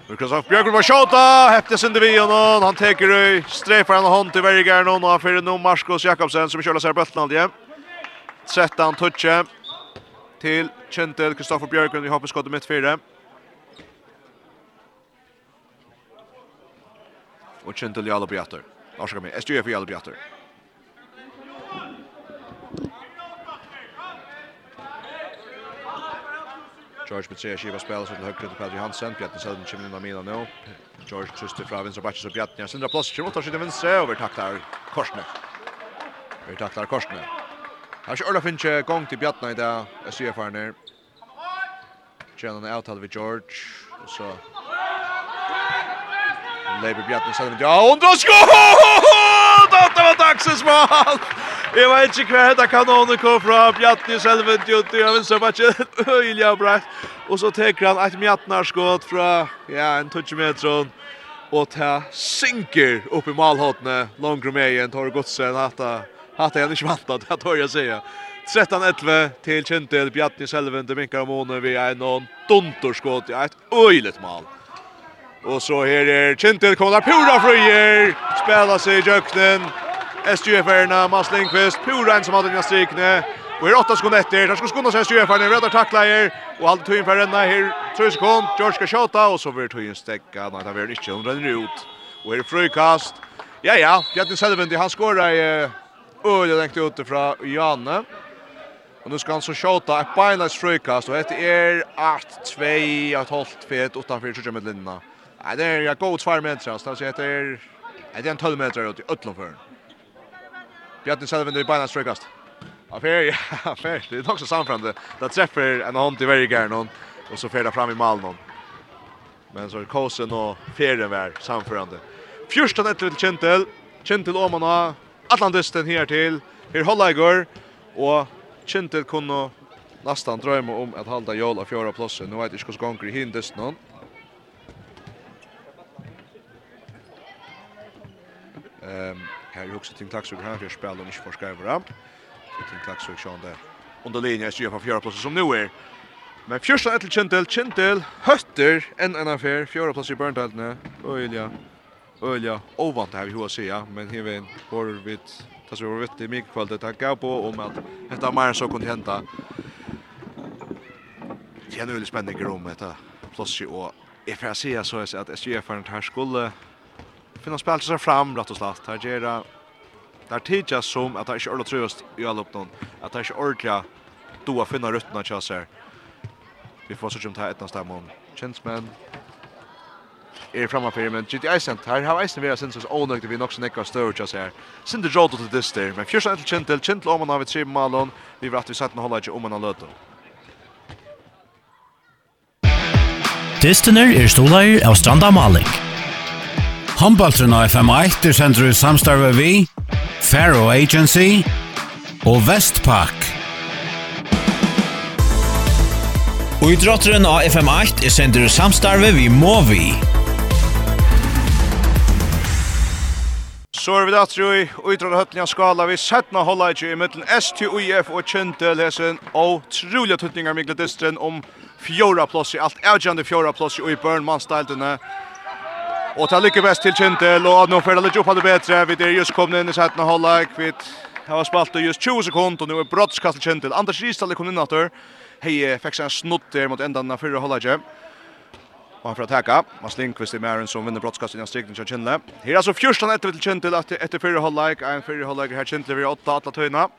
Nu kan Sankt Björklund vara tjata, häftes inte vid honom. Han teker i strejfar en hånd till Vergaren och han fyrer nu Marskos Jakobsen som kör sig bötten aldrig. 13 touche till Kintel, Kristoffer Björklund i hoppeskottet mitt fyra. och Chintel Jalo Briatter. Varsågod med SJF Jalo Bjatter. George Petrea skiva spelar sig till högre till Pedri Hansen. Bjartne Selden kommer in av mina nu. George Tryster fra vinstra batches så Bjartne har sindra plats. Kommer åtta sig vinstra vänstra vi taktar Korsne. Vi taktar Korsne. Här kör Ola Finch gång till Bjartne i det. SJF är ner. Tjänar en avtal vid George. Och så Leiber Bjarni Sandvik. Ja, undra skål! Dette var dagsens mål! Jeg vet ikke hva dette kanonen kom fra. Bjartne Sandvik, jo, det er vel så mye øyelig og brekt. Og så teker han et mjatnarskått fra, ja, en 20 meter. Og ta synker upp i malhåttene. Långre med igjen, tar godsen. Hatta, hatta han ikke vantat det tar jeg sier. 13-11 til Kjentil, Bjartni Selvin, Minkar Måne, vi er noen dunderskått, ja, et øylet mal. Og så her er Kintel kommer pura Frøyer. fröjer. seg i Jöknen. SGF-arna, Mats Lindqvist, pura en som hadde den strikene. Og her åtta sekunder etter. där skal skunda seg SGF-arna, räddar tacklajer. Og allt tog in för denna här, tre sekund, George skal tjata Og så blir tog in stäcka. Nej, det blir ikke. Hun renner ut. Og her er frøykast. Ja, ja, Bjartin Selvendi. han skårer i öliga längt utifrån Janne. Og nu skal han så skjuta et beinleis frøykast. Og det er 8-2, ett hållt fet utanför 20 med linjerna. Nei, det är god 2 meter så det heter det är en 12 meter ut i Ötlund för. Bjarne Selvin i banan Ja, fer, ja, fer, Det är också samframde. Det träffar en hånd i varje gärn och så det fram i mål någon. Men så är Kosen och Feren var samförande. Fjörsta ett till Kentel. Kentel Åmana. Atlantesten här till. Här håller igår. Och Kentel kunde nästan drömma om att hålla av fjärde platsen. Nu vet jag inte hur det går i hindesten. Ehm här är också Tim Klaxvik här för spel och inte för skriver. Så Tim Klaxvik sjön där. Under linjen är ju fjärde plats som nu är. Men första ett Kentel Kentel hötter en en affär fjärde plats i Burntaltne. Öliga. Öliga ovant här vi hur säga men här vid får vi tas vi vet det mycket kvalitet tacka på om att detta mer så kunde hända. Det är nu lite spännande om detta plus och Jag får så så att SGF har en här skulle finna spel sig fram rätt och slett. Här ger det där tidiga som att det inte ordentligt tröst i all uppnån. Att det inte ordentligt då att finna ruttna oss här. Vi får så tjumt här ett nästa mån. Kjensmän är framför men GT Isen här har Eisen vi sen så onödigt vi också näcka större tjäs här. Sinde Jotto till det där men första till Kentel Kentel om man har vi tre Malon. Vi vet att vi satt en hålla om man har löto. Dystener er stolar av Stranda Malik. Håndbaltrun og FM1 er sender i samstarve vi, Faro Agency og Vestpak. Og i drotteren av FM8 er sender i samstarve vi Movi. Så er vi da tro i utrolig høtten av skala. Vi settna holda ikke i midten STUIF og Kjentel lesen og trolige tøtninger Mikkel distren om fjora plass i alt avgjande fjora plass i Børn mannsteiltene. Och ta lycka bäst till Kjentel och nu får det lite upp det bättre. Vi er just kom in i sätten och hålla Vi har var spalt just 20 sekund och nu är brottskast till Kjentel. Anders Ristal kom in åter. Hej, fick sig en snutt där mot ändan av förra hållet. Och han får attacka. Mats Lindqvist i Mären som vinner brottskast innan strikten till Kjentel. Här är alltså första nätet till Kjentel efter förra hållet. En förra hållet här Kjentel vid 8 alla töjna.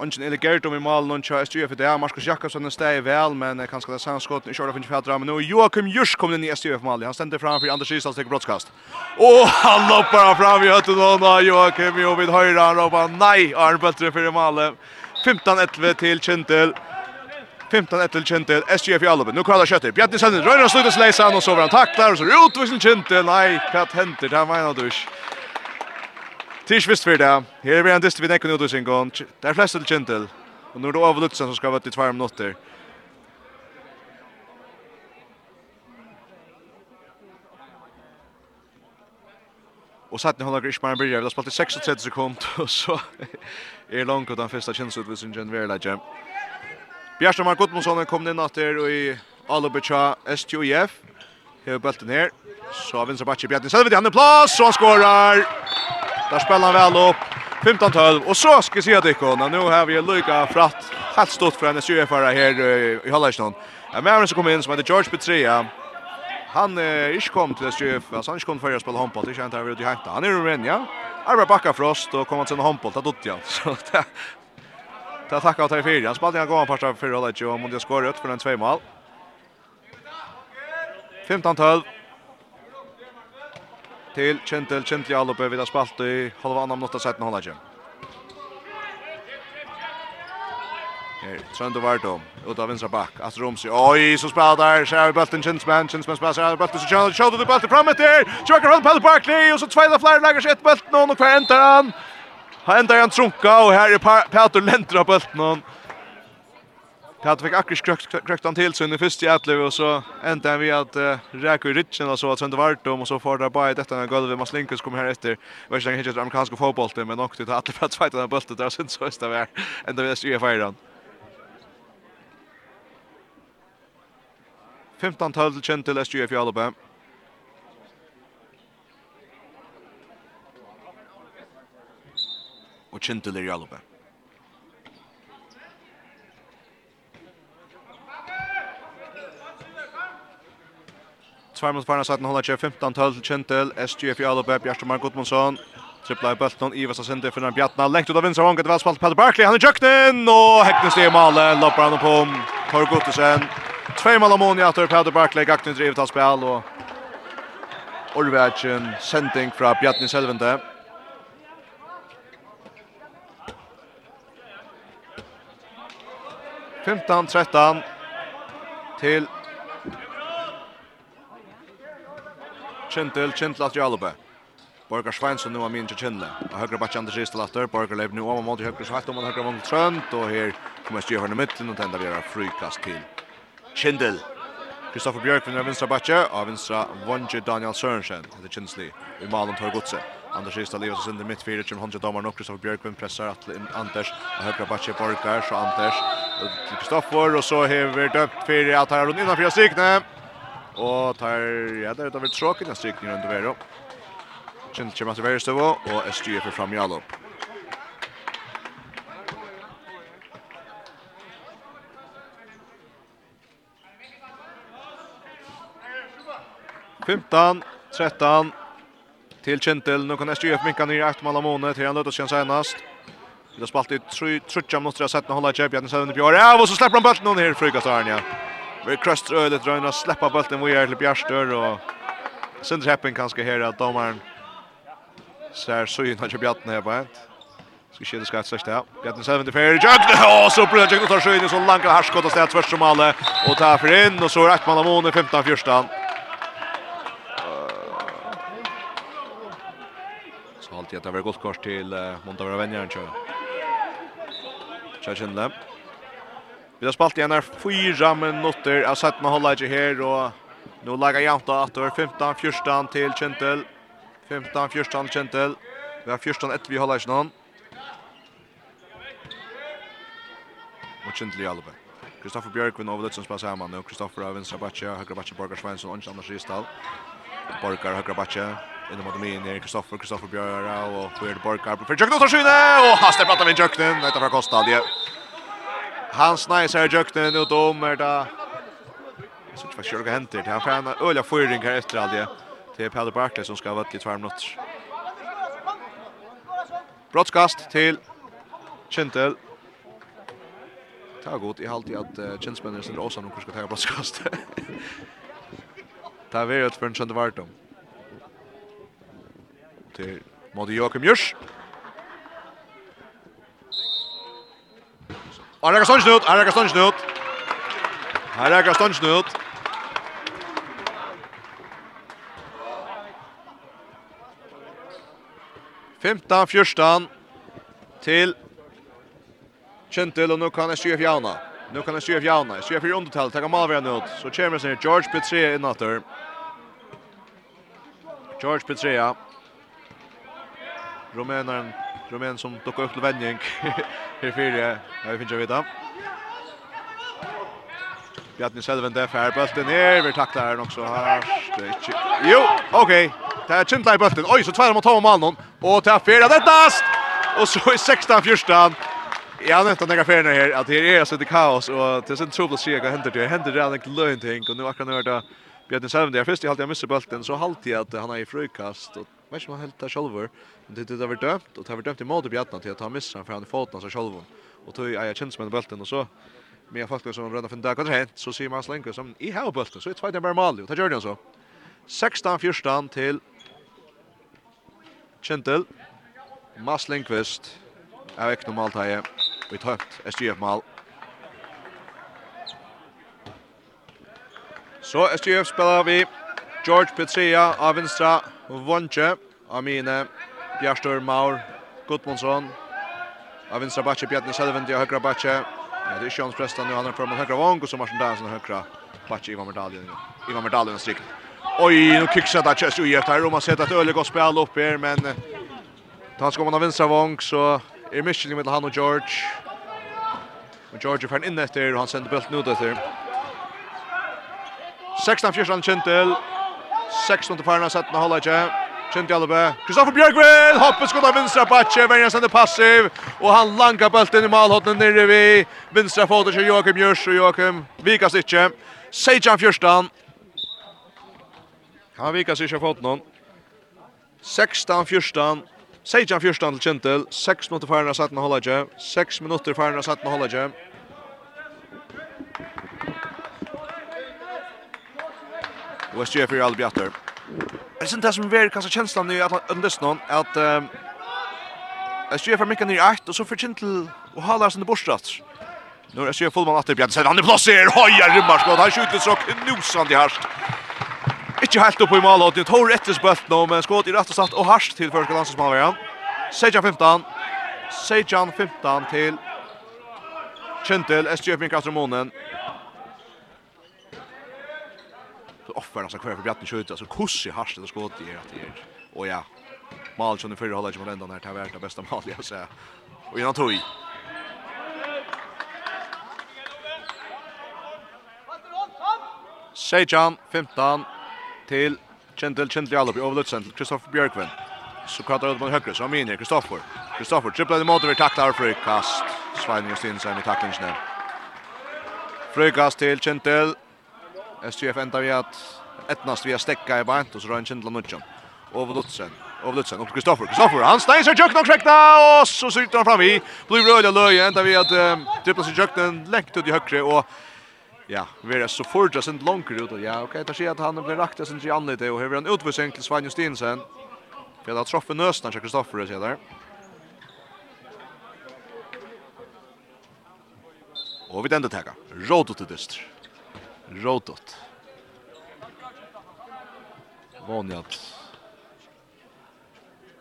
Ongen eller Gert i mål någon chans ju för det Marcus Jakobsen den stäjer väl men kanske det sen skottet i short finns fjärde men nu Joakim Jurs kommer in i STF mål. Han ständer framför Anders Isals till brottskast. Och han loppar fram i hötten och då Joakim ju vid högra han ropar nej Arn bättre för malen. 15-11 till Kintel. 15-1 till Kintel, SGF i Alloben. Nu kallar Kjötter. Bjarni Sandin, Röjna slutas läsa og och sover han tacklar och så utvisning Kintel. Nej, kat händer, det här var. Tisch visst för det. Här är vi en dyster vid Nekon Jodusing gång. Där flest till Kintel. Och nu är det Ava Lutzen som ska vara till två minuter. Och satt ni håller Grish bara börjar. Vi har spelat i 36 sekund. Och så är det långt utan första kinsut vid sin känsloutvisning generellt. Mark Gudmundsson kom in att och i Alubicha STUF. Här är bulten här. Så har vinner Bacci Bjartin Selvig. i är plats Så han skårar. Där spelar han väl upp. 15-12 och så ska vi se att det går. Nu har vi Luka Fratt. Helt stort för hennes UFR här i Hallarstad. Ja, men som kommer in som heter George Petria. Han är inte kom till SUF. alltså han är inte kom för att spela handboll, det känns inte över att hämta. Han är ur en, ja. Arba backa frost och kommer till en handboll, det dotter ja. Så det Det tackar åt här fyra. Han spelade en gång första fyra hållet och måste jag skåra ut för en två mål. 15-12 til. Kjentil, Kjentil Jalupe, vi har spalt i halva annan minutter setten hålla kjem. Her, Trøndo Vardo, ut av vinstra bak, Astrid Romsi, oi, så spalt der, ser vi bølten Kjensmann, Kjensmann spalt, ser vi bulten, så kjønner, kjønner du bølten fram etter, tjøkker han Pelle Barkley, og så tveila flere lager seg et bølten, og hva ender han? Han ender han? Trunka, og her er Peter Lentra bølten, og Pat fick akkurat krökt krökt han till sin första jätlev och så ända vi att uh, räka i ritchen och så att sen det vart om och så får det bara detta när golvet måste linkas kommer här efter. Vars länge hittar amerikanska fotbollen men också det att att fighta den bulten där sen så är det ända vi är fyra. 15 12 känt till SGF i Alba. Och känt till i Alba. Tvær mot Farnas 15 12 til Kjentel. SGF i Alabab, Gjerstrømar Gudmundsson. Tripla i bølten, Ivas og Sinde finner Bjartna. Lengt ut av vinstra vanget, velspalt Peter Barkley. Han er kjøkken, og Heknes i malen. Lopper han på om Kåre Guttesen. Tvei mal Moni etter Peter Barkley, Gakten drivet av spil og Orvætjen sending fra Bjartni Selvende. Fymtan, trettan til Kjentil, Kjentil at Jalube. Borgar Svensson nu har min Kjentil. Og høyre bakke Anders Ristel at. Borgar lever nu om mot høyre svett om han høyre vang trønt. Og her kommer Stjøverne midten og tender vi gjøre frikast til Kjentil. Kristoffer Björk vinner vinstra bakke, og vinstra Vonje Daniel Sørensen, etter Kinsli, i malen tar godse. Anders Ristad lever sig under mitt fyra, Jim Honje Damar nok, Kristoffer Björk vinner pressar att Anders, och högra bakke Borgar, så Anders, Kristoffer, och så hever dømt fire, at her er hun innanfyrir sikne, Og tar, ja, det er utover tråkene strykninger rundt Vero. Kjent kommer til Verestøvå, og SG er for fram Jalop. Fymtan, trettan, til Kjentil. Nå kan SGF minka nere ett mål av måned, månet till en löteskjön senast. Vi har spalt i trutja minutter av setna holde i Kjepjärn i Södernebjörn. Ja, og så slipper han bulten hon här frukast Arnja. Vi kröster ödet røyna, sleppa bulten vi er til Bjärstör och sen treppen kanske här at domaren ser så ju när Bjarten på ett. Ska ske det ska släppa där. Bjartne själv inte fair. Jøgne, og så blir det tar skön så långt harskott och sted först som alla och tar för in och så rätt man av månen 15 första. Så alltid att det var gott kors till Montavera Venjaren tror jag. Tjärnlem. Vi har spalt igjen her fyra minutter av 17 holde ikke her, og nå lager jævnt av at det 15-14 til Kjentel. 15-14 Kjentel. Vi har 14 etter vi holder ikke noen. Og Kjentel i albe. Kristoffer Bjørkvin over Lutzen spiller sammen, og Kristoffer av Vinstra Batje, Høyre Batje, Borgar Svensson, Ånds Anders Risdal. Borgar, Høyre Batje, inne mot min er Kristoffer, Kristoffer Bjørk, og Høyre Borgar, för Jøkken og Tarsine, og Haster prater med Jøkken, dette fra Kostadje. Han snajs här jökten ut om är det. Så det faktiskt jag händer. Han får en öliga förring här efter allt det. Till Pelle Barkley som ska vara i två minuter. Brottskast till Kintel. Ta gott jeg halt i att uh, Kintelspelaren sitter åsan noen skal ta brottskast. Ta vi ut for en sjunde vartom. Til Modi Joachim Jørs. Og rekker stånd snutt, rekker stånd snutt. Her rekker stånd snutt. Femta, fjörstan til Kjentil, og nå kan jeg styre fjavna. Nå kan jeg styre fjavna. Jeg styre fyrir undertall, takk om malveren ut. Så kommer seg George Petrea innatter. George Petrea. Rumæneren Rumän som dock upp till vändning. Här fyra. Jag finner jag vet. Bjarni Selven där för bulten ner. Vi tacklar den också. Här. Jo, okej. Det är kjentla i bulten. Oj, så tvär mot Tom Malmon och tar fyra dettast. Och så i 16 första. Ja, nu tar några färna här att det är så det kaos och det är så trubbel att se vad händer det. Händer det aldrig lönt ting och nu har kan det Bjarni Selven där först i halvtid jag missar bulten så halvtid att han är i frukast och vet ikke om han helt det men Det det var dømt, og det har var dømt i måte Bjartna til at han missa for han i foten av seg sjølven. Og tog jeg kjens med bulten, og så med folk som renner for en dag, og så sier man slenker som i her bulten, så er tveit en bare mal, og det gjør det altså. 16-14 til Kjentel, Mads Lindqvist, av ekne maltaie, og i tømt SGF-mal. Så SGF spiller vi George Petria av vinstra, Vonche, Amine, Bjärstor Maur, Gudmundsson. Av vänstra backe Bjarni Selvendi till högra backe. Ja, det är Sjons Preston nu han är framåt högra vång och så Martin Dansen högra backe Ivan Merdalien. Ivan Medaljen strikt. Oj, nu kicksar där Chess ju efter Roma sett att Öle går spel upp här men han ska man av vänstra vång så är Michel med han och George. Och George får in efter och han sänder bulten ut efter. 16-14 Kentel. 16 farna sett med hålla Kjent Jalbe. Kristoffer Bjørgvin hoppar skott av vänstra bakke, Venjan sender passiv, och han langar bollen i målhotten nere vid vänstra foten till Joakim Jørs, och Joakim vikas inte. Sejan Fjørstan. Han vikas inte foten någon. 16 Fjørstan. Sejan Fjørstan till Kjentel. 6 minuter farna satt med hålla 6 minuter farna satt med hålla Och West Jeffrey är all. Det är inte som vi kanske känslan nu att under någon att West Jeff är mycket ner åt och så förkintel och håller sig i borstrat. Nu är Sjö Fullman att Bjärn. Sen han är placerad. Hoja rymmar skott. Han skjuter så knusande härst. Inte helt upp i målet. Det tar rätt spött nu men skott i rätt och satt och härst till första landslagsmålvärden. Sejan 15. Sejan 15 till Kentel. SJF med Kastromonen. offern som kvar för Bjarten skjuter så kussi harst det skott i att det. Och ja. Mal som den förra som ända när det har tar värsta bästa mål jag säger. Och innan tog. Sejan 15 till Kendall Kendall Alop i överlutsen till Kristoffer Björkven. Så kvartar ut mot högre så Amini Kristoffer. Kristoffer tripplar emot över tacklar för kast. Sveining och Stinsen i tacklingen. Frögas till Kendall SGF enda vi at etnast vi har stekka i bant og så rör en kindla nudjan. Over Lutzen Over Lutzen Upp Kristoffer. Kristoffer. Han stein seg jökna och krekna og så sykter han fram i. Blir röda løy enda vi at um, trippla seg jökna lengt ut i högre. Och ja, vi er så fortsatt sin långkare ut. Ja, okej. Okay, där at att han blir rakt sin i anlite. Och här har en utvisning til Svein Justinsen. För har troffa nöstan till Kristoffer. Ser där. Och vi tänder ta Råd ut i dyster. Rotot. Vonjat.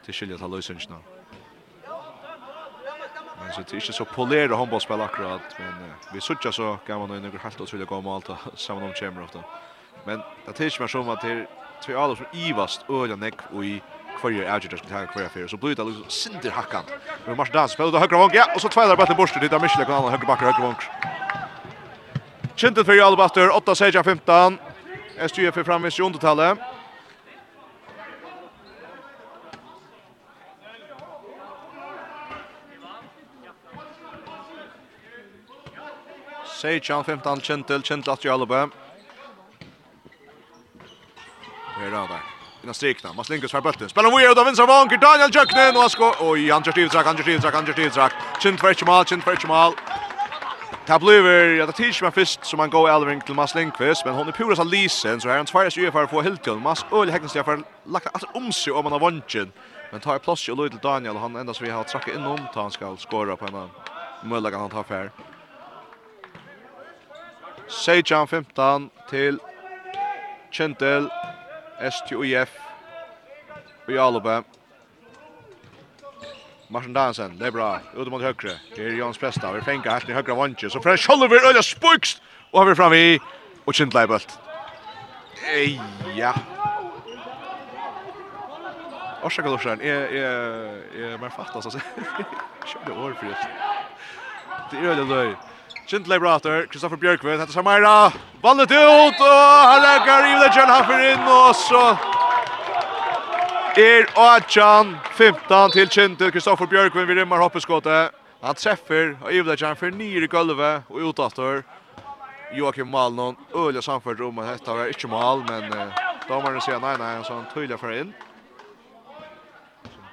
Til skilja ta løysingsna. Men så det er ikke så polere håndballspill akkurat, men uh, vi sutja så gammal og noen helt utrolig gå om alt sammen om kjemmer ofte. Men det er ikke mer som at det er tvei alle som ivast øyla nekk og i kvarje avgjert som tar kvarje fyrir, så blir det liksom sinter hakkant. Men Mars Dans spiller ut av høyre vong, ja, og så tveilar bare til borster, det er Michele kan han høyre bakker høyre vong. Kintet för Albaster 8 seger 15. SJF för framvis i undertalet. Sejan 15 Kintel, Kintel att Jalbe. Här då där. Innan strikna, Mats Linkus för bulten. Spelar vi ut av vänster vanker, Daniel Jöknen och han skår. Oj, han kör stivtrak, han kör stivtrak, han kör stivtrak. Kint för ett mål, kint för ett mål. Det blir ja, det tisch man först som man går Elving till Mas Lindqvist men hon är pura så lisen så här han tvärs ju för att få Hilton Mas öl häcknas jag för lacka alltså om sig om man har vunnit. Men tar plats ju Lloyd till Daniel han endast vi har trackat inom ta han ska skora på en möjliga han tar fair. Sejan 15 till Chintel STUF i Alaba. Martin Dansen, det er bra. Ute mot høyre. Her er Jons Presta. Vi fengar helt i høyre vantje. Så fra Kjolver, øyla spukst! Og har vi fram i. Og Kindla i bølt. Eja. Orsak Lorsan, Lorsjern. Jeg, jeg, mer fattas, altså. Kjønne år for det. Det er øyla løy. Kindla i brater. Kristoffer Bjørkved. Hette Samara. Ballet ut. Og han legger i det kjønn. Han fyrir inn. Og så er 18-15 til Kintel. Kristoffer Bjørkvin vi rimmar hoppeskåte. Han treffer og Ivdegjan for nyer i gulvet og utaftor. Joakim Malnon, øyla samført om at dette var ikke mal, men eh, dommerne sier nei, nei, så han tøyler for inn.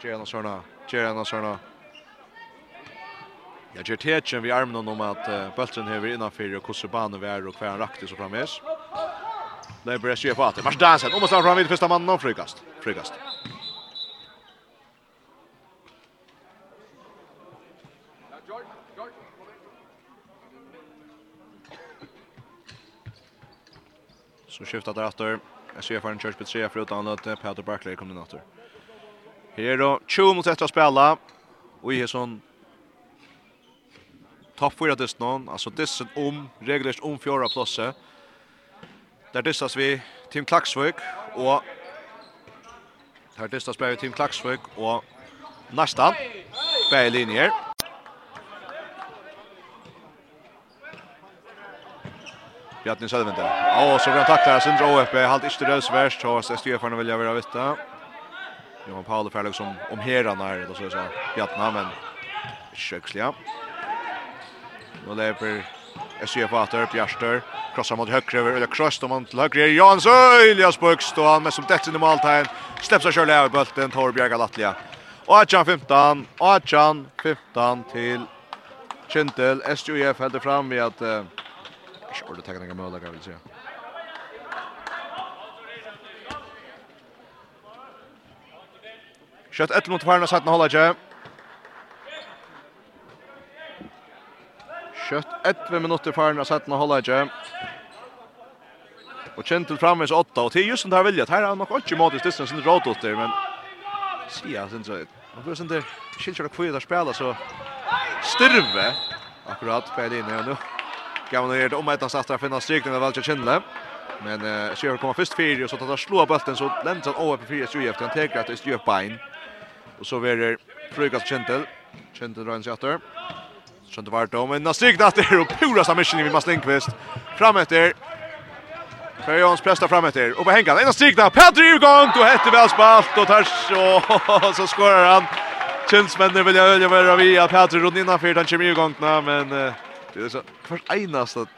Gjerne sånne, gjerne sånne. Jeg gjør tetjen vi armen om at uh, bøltren hever innanfyrir og hvordan banen vi er og hver han rakte så fremmes. Där börjar se på att Mars Dansen. Om man fram vid första mannen och frikast. Frikast. Så skiftar där åter. Jag ser för en church på tre för utan att Peter Barkley kommer åter. Här är då 20 mot 1 att spela. Och i sån topp 4 dist någon. Alltså är om regelrätt om fjärde platsen. Der dystas vi Team Klaksvøk og Här dystas bare Team Klaksvøk og Nasta. Bæði linjer. Bjarni Sölvende. Ja, så blir han tacklar Sindra OFB. Halt inte rösvärst. Så Stefarna vill jag vilja veta. Johan Paul färdig som om herran är det så så. Bjarni men köksliga. Nu lever Jeg ser på Atter, Bjarster, krossar mot högre över, eller kross då mot högre, Jans Öjlias Buks då han med som tätt in i måltagen, släpps av Kjörle över bulten, Torbjerg Alatlia. Och Achan 15, Achan 15 till Kintel, SJF hällde fram vid att, ikke kör det tekniska mål där vill si. Kjøtt ett mot Farnas 17 hålla Kjøtt 11 minutter faren av setten og holder ikke. Og kjent til framvis 8, og til just som det her viljet, her er nok ikke måte i stedsen sin råd ut der, men sier han sin drøyd. Og for sin der, skiljer dere kvitt der spela, så styrve, akkurat, på en inne, og nå gav han det om etter satt der finne strykning av Valja Kjendle. Men uh, Sjøer kommer først fire, og så tar han slå av bøtten, så lemte han over på fire strykning, han teker at det er strykning bein. Og så verer Frøygas Kjentel, Kjentel røyner seg etter. Skjønte var det, men när stryker det etter, og pura sammission vi måste Lindqvist. Fram efter. Per Jons presta fram efter och på hengan, en av där. Petri i gang, og heter väl spalt, och tar så så skorar han. Kjønnsmennene vill jag øye vara vi, at Petri rundt innanfyrt, han kommer i gang, men det är så, kvar enast att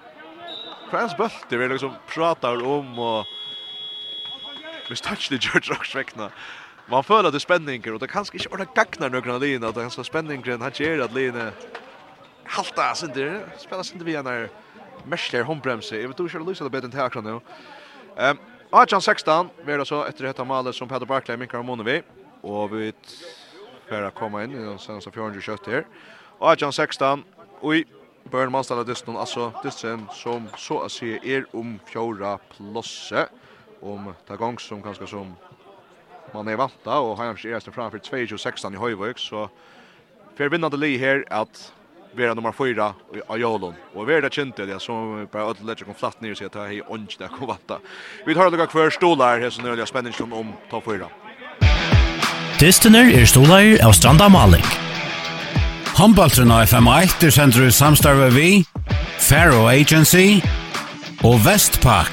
hver bult det vi liksom pratar om, och Miss touch the George Rocks vekna. Man føler at det er spenninger, og det er kanskje ikke ordentlig gagnar nøkron av Lina, det er kanskje spenninger han gjør at Lina halta sinter, spela sinter vi när Mesler Hombremse. Jag vet inte hur det lyser det bättre än här nu. Ehm, Arjan 16, vi är så efter detta målet som Peter Barkley minkar om vi och vi att komma in i den senaste 470 här. Arjan 16, oj Björn Manstad hade stått alltså dissen som så att se er om fjärde plosse om ta gång som kanske som man är vanta och har kanske är framför 2 i Höjvik så för vinnande li här att vera nummer 4 i Jolon. Och vi det kjente det som bara ödel lätt kom flatt ner så att hej onch där kom vatta. Vi tar några kvar stolar här så nu är det spännande om ta 4. Distiner er stolar av Stranda Malik. Handballtrun av FM1 er sendur i samstarve vi, Faro Agency og Vestpak.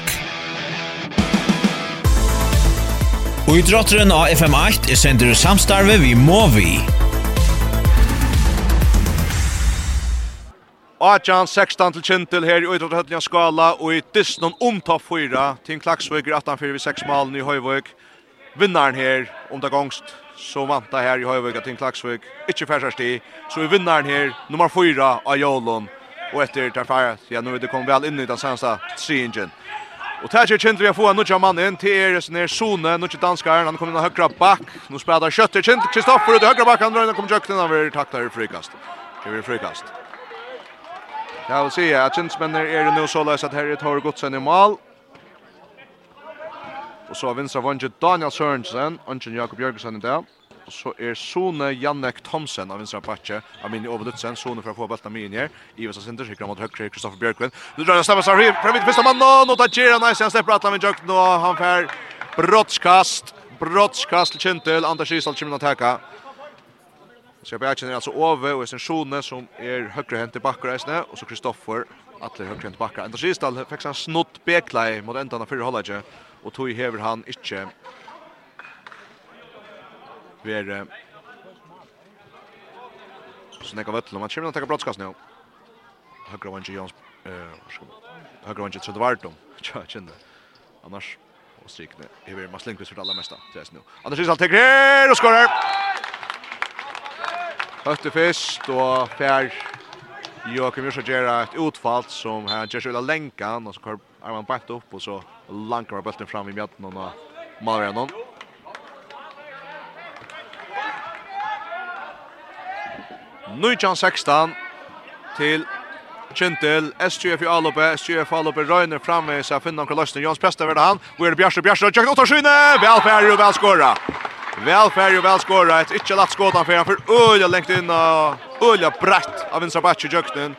Og idrotteren av FM8 er sendur i samstarve vi Movi. Ajan 16 til Kintel her i Øydratthøtlinja skala og i Disnon om topp 4. til Klaksvøk er 18-4 ved 6 malen i Høyvøk. Vinnaren her, om det gongst, så vant det her i Høyvøk til Klaksvøk ikke færsast i. Så er vinnaren her, nummer 4 av Jolon. Og etter tar færa, ja, nå er det kom vel inn i den seneste triingen. Og det er Kintel vi har få en nudja mann inn til er sin her zone, nudja danskaren, han kommer inn av høyre bak. Nå spiller kjøtter til Kintel, Kristoffer ut i høyre bak, han drar inn og kommer kjøkken, han vil takta her frikast. Det blir frikast. Jag vill säga att Kinsmänner är det nu så lös att Harry tar godsen i mål. Och så vinner Vange Daniel Sørensen, Anton Jakob Jørgensen där. Och så är Sone Jannek Thomsen av vinstra patche. Av min i Ovelutsen, Sone för att få bulten med in här. Iversen Sinter, skickar mot högre Kristoffer Björkvin. Nu drar han snabbast fram hit, fram hit första man och notar Gira nice, han släpper Atlan han jökt och han får brottskast, brottskast till Kintel, Anders Isal kommer att attacka. Så jag er alltså over, och sen Sjone, som är högre hänt i eisne, och så Kristoffer, alle høyrehendt bakker. Enda Skisdal fick han snott beklai mot ändan av fyrre hållet och tog hever han inte ver så nekka vettel, man kommer til å nu. Högre nå. Jons eh högre Jons, så det ikke Trødvardum, tja, kjenne. Annars, og strykne, hever Maslingqvist for det aller mesta, til eisne nå. Anders Skisdal teker och skorar. skorer! Høtte fyrst, og Per Joakim Jørsa gjør et utfall som han gjør seg ut lenkan, og så kvar er man bætt opp, og så lankar man bølten fram i mjøtten og maler igjennom. Nujjan 16 til Kintil, SGF i Alope, SGF Alupe røyner framvis av finna noen løsning, Jons Presta verda han, hvor er det Bjarse, Bjarse, Tjøkken Ottarskyne, velferdig og velskåra. Velfärd och välskåra. Ett inte lätt skott han för han for öliga lengt inn og öliga brett av Vinsa Batch i Jökten.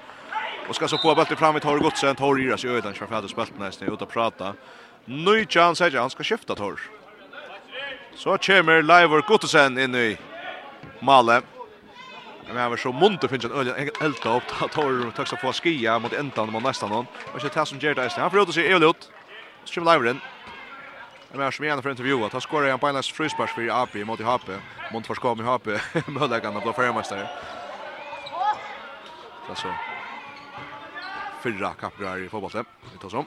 Og skal så få bollen fram i Tor Godsen. Tor Iras i ödan kör färdigt spelten nesten ut og prata. Ny chans här. Han skal skifta Tor. Så kommer Leivor Gutsen inn i Malle. Men han var så munt munter finns en öl elta upp ta tar tack så få skia mot ändan mot nästan någon. Och så tar som Gerda Eisen. Han får ut sig Evelot. Så kommer Leivor in. Men jag som för intervju att skorar han på en frispark för AP mot HP. Mont förskom i HP. Möjligen att bli mästare. Alltså. Fyra kapprar i fotbollen. Vi tar som.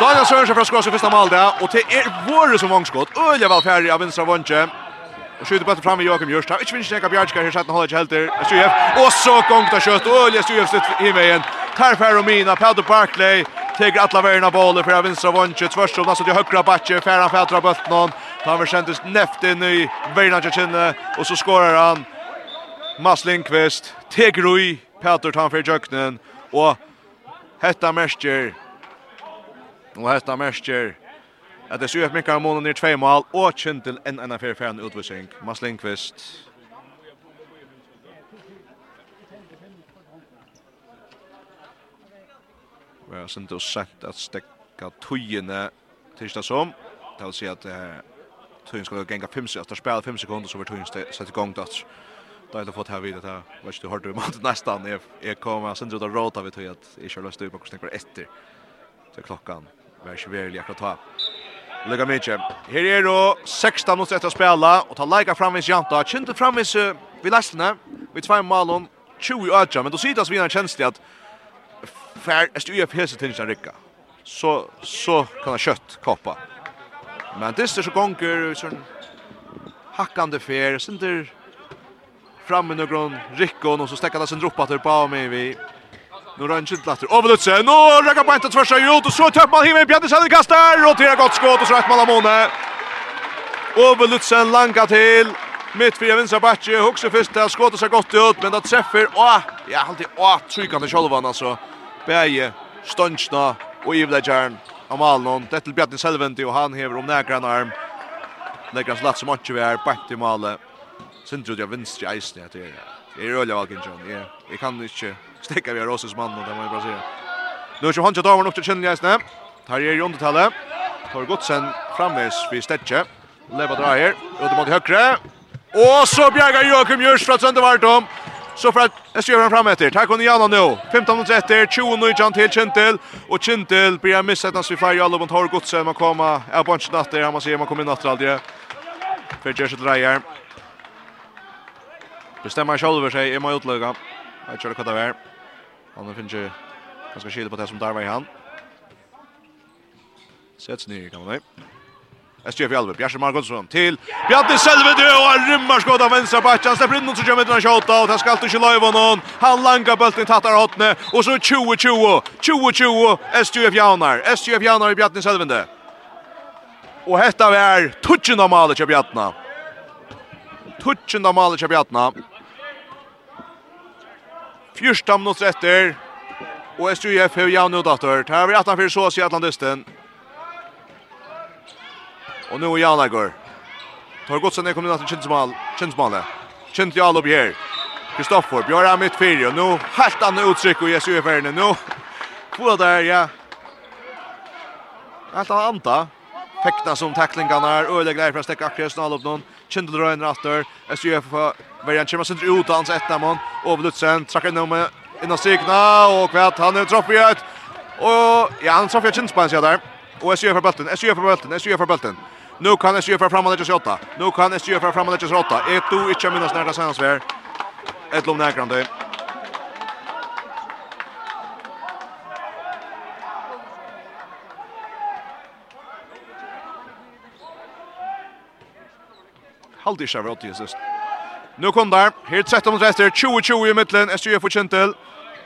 Daniel Sørensen fra skås i første mål der, og til er våre som vangskott. Ølja vel ferdig av vinstra vondje. Og skjuter bøtter fram i Joachim Jørst. Ikke finnes ikke Bjartskar her, setten holder ikke helter. Stujev, og så gongt av kjøtt. Ølja Stujev slutt i veien. Tarfer og Mina, Pedro Barclay. Teger alla verna bollen för vänstra vånche tvärs och nästan till högra backe färran fätra bulten. Han var sent näft in i verna till och så skorar han. Mats Lindqvist teger i Peter tar för jöknen och hetta mäster. Och hetta mäster. Att det ser ut mycket av månen i två mål och Kintel en en affär för en utvisning. Mats Lindqvist var sent og sent at stekka tøyene tilsta som. Det vil si at uh, tøyen skal genga 5 sekunder, at spela 5 sekunder så var tøyen sett i gang dats. Da har jeg fått her vidt at jeg var du hørte om at nesten jeg, jeg kom sent ut av råd av tøy at jeg ikke har løst ut på hvordan jeg etter til klokkan var ikke veldig akkurat ta. Lega mykje. Her er då 16 minutter etter å spela, og ta leika framvis Janta. Kjente framvis uh, vid lastene, vi tvei malon, 20 ödja, men då sitas vi en känsla att för att ju på hästen till Ricka. Så så kan han kött koppa. Men det är så gånger sån hackande fer där fram med någon Rickon och så stäcker det sen droppa till på mig vi Nu rör inte latter. Över Lutze. Nu räcker på inte tvärs ut och så tar man himmel Bjarne Sandberg kastar och till är gott skott och så rätt man Amone. Över Lutze langa till mitt för vänstra backe. Huxar där skottet så gott ut men det träffar. Åh, ja, alltid åh tryckande självan alltså bæje stunchna og Ivlegjern av Malnon. Det til Bjartin Selventi og han hever om nægran arm. Nægrans slatt som ikke vi er bætt i Male. Sindrud jeg i eisen jeg til. Jeg er øyla John. Jeg, jeg kan ikke stekka vi er Åses mann, det må jeg bare sige. Nå er ikke håndtja damer nok til kjennelig eisen. Her er i undertallet. Tor Godsen framvis vi stedtje. Leva dreier. Utemot mot høyre. Og så bjergar Joakim Jurs fra Søndevardom. Så för att jag kör fram efter. Tack och Jana nu. 15 mot efter. 20 nu Jan till Kintel och Kintel blir missat när vi färger alla mot har gått så man kommer är på en Han där. man kommer natt aldrig. För Jerzy Dreyer. Bestämmer själv sig Är man utlägga. Jag tror det kan det vara. Han finns ju ganska skil på det som där var i hand. Sätts ner kan man. Nej. SGF i Alve, Bjarse Margonsson til Bjarne Selvede og han rymmer skått av venstre backe. Han slipper inn og så kommer etter en kjota og det skal alltid ikke løyve noen. Han langer bølten tatt av hotene og så 20-20, 20-20 SGF Jaunar. SGF Jaunar i Bjarne Selvede. Og hetta er tutsen av malet til Bjarne. Tutsen av malet til Bjarne. Fyrsta minutter etter og SGF har Jaunar datter. Det er vi 18-4 så sier Atlantisten. Och nu är går. Tar gott sen kommer till Kinsmal. Kinsmal. Kint Jalo Bjer. Kristoffer Bjer är mitt fyra. Nu helt annat uttryck och Jesu Ferne. Nu två där ja. Allt anta. Fekta som tacklingarna är öliga grejer för att stäcka akkurat snall upp någon. Kindle Ryan Ratter. SU för Verian Chimma sen ut hans ett mål. Lutzen trackar nu med innan sikna och kvätt han är tropp i ett. Och ja, han traffar Kinspan så där. Och SU för bulten. SU för bulten. SU för bulten. Nu kan SJ föra fram och lägga sig. Nu kan SJ föra fram och lägga sig åtta. Ett du inte minnas när det sänds vär. Ett lång näkrande. Haldi sjá vart Jesus. Nu kom där. Helt sett om rester 20-20 i mitten. SJ för Kentel.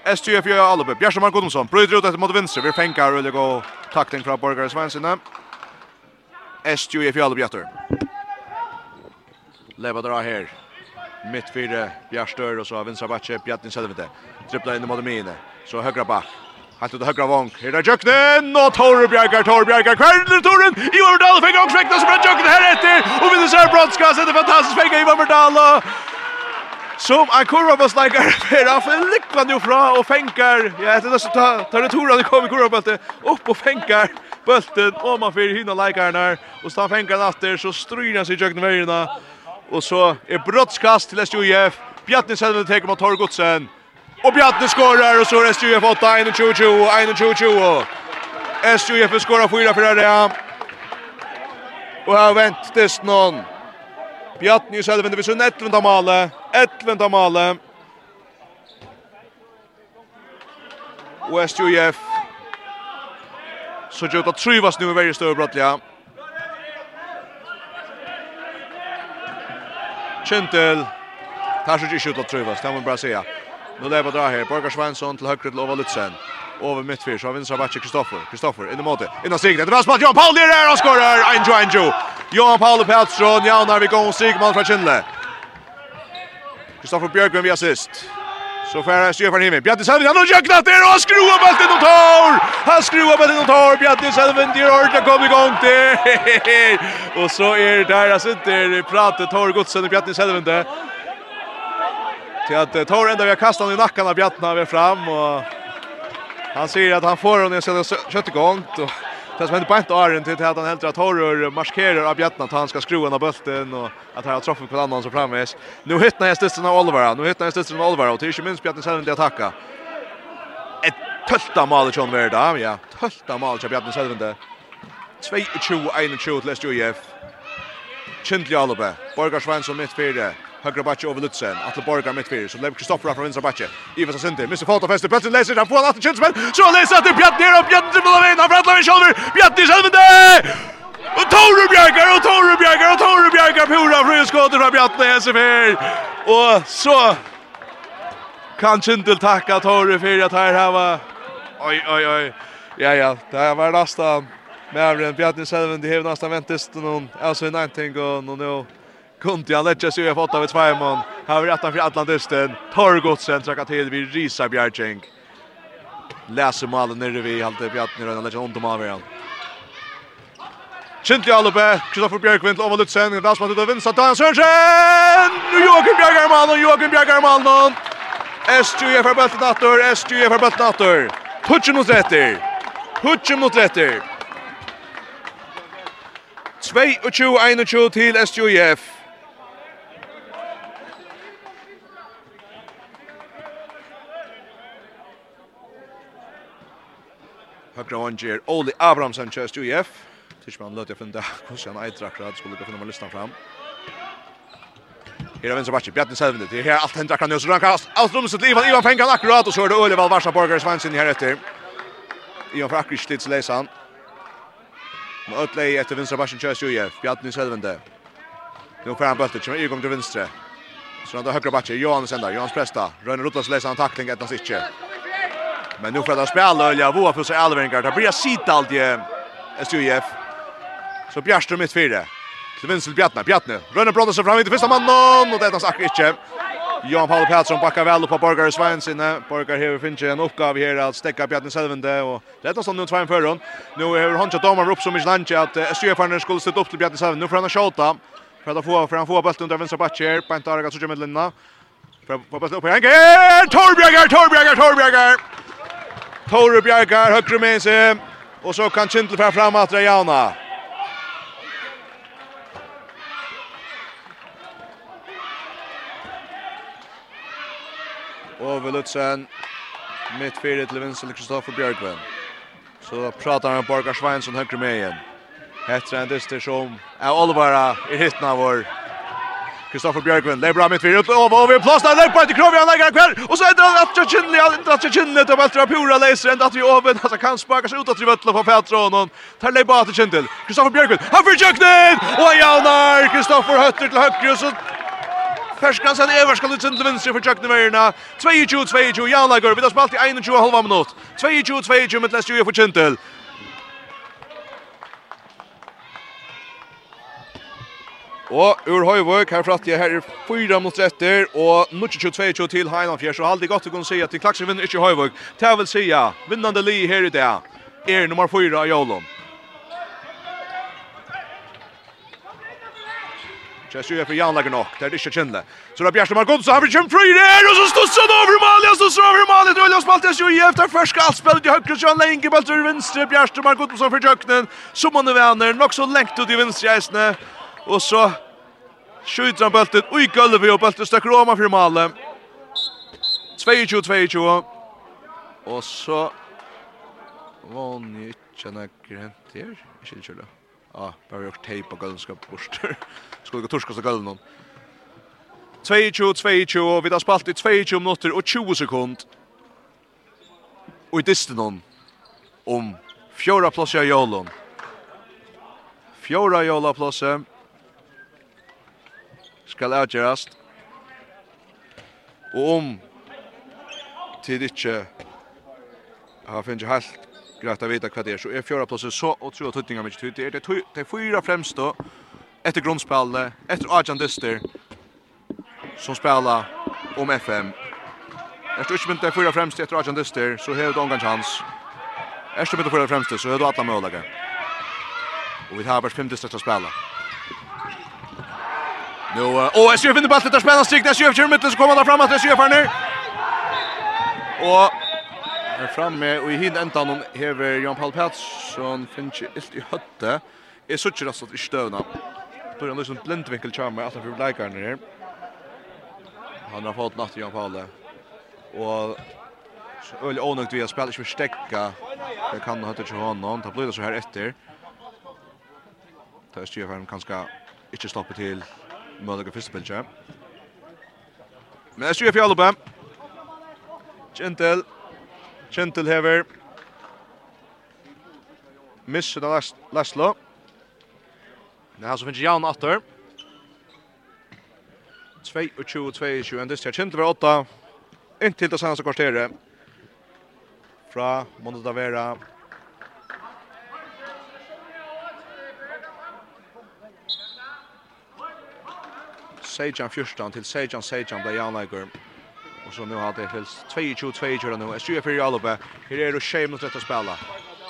SJ för Albe. Bjärsamar Gunnarson. ut efter mot vänster. Vi fänkar och det går tackling från Borgare Svensson. Estju i Fjallebjøtter. Leva drar her. Mitt fire Bjarstør og så vinstra bakke Bjartin Selvete. Trippla inn i måte mine. Så högra bak. Halt ut högra vong. Her er Jøknen og Tore Bjarkar, Tore Bjarkar. Kvelder Toren. Ivar Merdal fikk også som er Jøknen her etter. Og vinner seg brottskast etter fantastisk fikk i Merdal. Som en kurvabasleikar Per Affen likvann jo fra og fenkar. Ja, etter det så tar det toran det kom i kurvabasleikar. Opp og fenkar bulten om man för hinna likarna och så fänkar han efter så strynar sig jökna vägarna och så är brottskast till SJF Bjarni Selven tar mot Torgotsen och Bjarni skorar och så är SJF 8 21 21 SJF skorar fyra för det och har vänt tills någon Bjarni Selven det vill så nätt male 11 male Och SJF Så gjør det trivas nu i veldig større större ja. Kjentel. Tar sig inte ut att trivas, det må man bara säga. Nu lever dra her. Borgar Svensson til høyre til Ova Lutzen. Over mittfyr, så har vinstra backen Kristoffer. Kristoffer, inn i måte. Inn Innan Sigrid. Det var spalt Johan Paul ner här och skorar. Anjo, Anjo. Johan Paul og Pettersson. Ja, når vi går Sigmund fra Kindle. Kristoffer Björkman vi assist. Så får Stefan Himmel. Bjarni Selvin, han har jöknat där och han skruvar bulten och tar! Han skruvar bulten och tar! Bjarni Selvin, det är ordentligt kom igång till! och så är det där, alltså inte pratet tar godsen i Bjarni Selvin där. Till att tar ända vi har kastat i nackan av Bjarni fram och han säger att han får honom att kött igång. och Det som händer på ett åren till att han helt att horror maskerar av Bjartna att han ska skruva av bulten och att han har träffat på annan som framvis. Nu hittar jag stutsen av Oliver. Nu hittar jag stutsen av Oliver och till inte minst Bjartna Sölven till attacka. Ett tölta mål från Verda. Ja, tölta mål från Bjartna Sölven. 22-21 till SJF. Kindli Oliver. Borgar Svensson mitt fyra. Högra backe över Lutzen. Atle Borgar mitt fyr. Så blev Kristoffer från vänstra backe. Ivar så sent. Missar fot och fäster. Plötsligt läser han Får han åtta tjänstemän. Så läser att det Bjart ner och Bjart dribblar in. Han pratar med Kjolver. Bjart i själva det. Och Tore Bjarkar och Tore Bjarkar och Tore Bjarkar. pura från skottet från Bjart i SFR. Och så kan Kindel tacka Tore för att här var... Oj oj oj. Ja ja, det här var nästan. Men Bjart i själva det har nästan väntest någon alltså någonting och nu kunde jag lägga sig över 8 vid 2 mån. Här vid 18 för Atlantisten. Torgodsen träckar till vid Risa Bjergjeng. Läser malen nere vid halvt Bjartner och han lägger ont om avgärden. Kintli Alupe, Kristoffer Bjerkvind, Lova Lutzen, Rasmus Udo Vinsa, Dan Sørensen! Nu Joakim Bjergar Malon, Joakim Bjergar Malon! SG er for natter, SGF SG er for bøtten atter. Mot retter. Hutsen mot retter. 22-21 til SGF. Högra vanger Oli Abrahamsen kjøres til UIF. Tidsmann løter jeg finne hvordan han eitre akkurat, skulle gå finne om å fram. Här er vänster backen Bjarni Selvinde, det är allt händer kan akkurat så Rankast, Allt rum sitt liv, han Ivan Pengan akkurat, och så är det Øleval Varsa Borger Svansen her etter. Ivan fra akkurat slitt leser han. Med øtlei efter vänster backen kjøres til UIF, Bjarni Selvinde. Nå får han bøttet, kommer Irgum till vänster. Så han då högra backen Johan Sender, Johan Presta, Rönner Rottas läsan tackling ett etnast ikke. Men nu får han spela Ölja Voa för sig Alvengar. Det blir sitt allt i SJF. Så Bjärström mitt fyra. Till vinst till Bjartne. Bjartne. Rönne brådde sig fram i första mannen. Och det är sagt inte. Johan Paul Pettersson backar väl upp på Borgar Svens inne. Borgar här finns en uppgave här att stäcka Bjartne Selvende. Och det är nu två inför hon. Nu har hon inte domar upp som Michelangelo att SJF skulle stötta upp till Bjartne Selvende. Nu får han skjuta. För att få för han får bollen under vänstra backen. På inte Arga så kommer Linna. På bollen upp. Torbjörgar, Torbjörgar, Torbjörgar. Tore Bjerkar, høyre med seg. Og så kan Kintel fra fram at det er Jauna. Ove Lutzen, Mitt fyra till vinst Kristoffer Bjørkven. Så pratar han Borgar Sveinsson högre med igen. Hette en dyster som är Olvara i hytten av vår Kristoffer Bjørkvind, det er bra mitt fyrir, och vi er där han på ett Krovi, i legger kväll och så ender han att Kjellini, han ender att Kjellini, det er bare pura leiser, enda att vi över alltså kan spakas ut att vi vøtla på Petron, og tar lägger bara till Kjellini, Kristoffer Bjørkvind, han fyrir och ja jaunar, Kristoffer høtter til och så Ferskans sen Evers skal ut til venstre for Chuck Neverna. 22-22 Janlager Vi har spalt i 21 halva minut. 22-22 med Lester for Chintel. Og ur Høyvøk, her fratt jeg her er 4 mot retter, og 22-22 til Heinanfjær, så halde godt å kunne si at de klakser vinner ikke Høyvøk. Det vil si, vinnande li her i dag, er nummer 4 av Jolom. Kjæst jo er for Jan nok, det er ikke kjennelig. Så det er Bjerste så han vil kjempe fri der, og så stusser han over Malia, så stusser over Malia, det er Olja Spaltes jo i efter ferske altspillet i høyre, så han lenger bølter i vinstre, Bjerste så for kjøkkenen, som han er venner, nok så lengt ut i vinstre eisene, og så skjuter han bulten i gulvet og bulten stöcker om för Malle. 22-22. Och så var ni inte några grönt här. Jag känner. Ja, bara gjort tejp och gulvskap bort. Skulle gå torska så gulv någon. 22-22, vi har spalt i 22 minutter og 20 sekund. Og i distan om fjora plass i Jolon. Fjora Jola plass skal avgjerast. Og om tid ikkje har finnst helt greit å vite hva det er, så er fjøra plasset så og tro at tøtninga mitt ut. Det er de fyra fremste etter grunnspillet, etter Arjan Dyster, som spela om FM. Er du ikke mynd det fyra fremste etter Arjan Dyster, så hever du omgang chans. Er du mynd de fyra fremste, så hever du alla mølager. Og vi har bare fem dyster til å spela. Nu, och SJF vinner bollen, där spännande stryk, där SJF kör mitten så kommer han fram att SJF här ner. Och är framme och i hin ända någon hever Jan Paul Pettersson finns ilt i hötte. Är så tjur att i stövna. Då är han liksom blindvinkel charmer att han för läkaren ner. Han har fått natt Jan Paul. Och öle onökt vi har spelat inte stäcka. Det kan ha tagit honom. Ta blir det så här efter. Tar SJF kanske inte stoppa till Møller første bildet. Men jeg styrer Fjalluppe. Gentil. Gentil hever. Missen av Leslo. Det er han som Jan Atter. 22-22, en dyster kjent over 8. Inntil det seneste kvarteret. Fra Mondo Davera 16-14 til 16-16 ble Janleikur. Og så nu har det til 22-22 nu. SJF i Alupe. Her er det tjej mot rett å spille.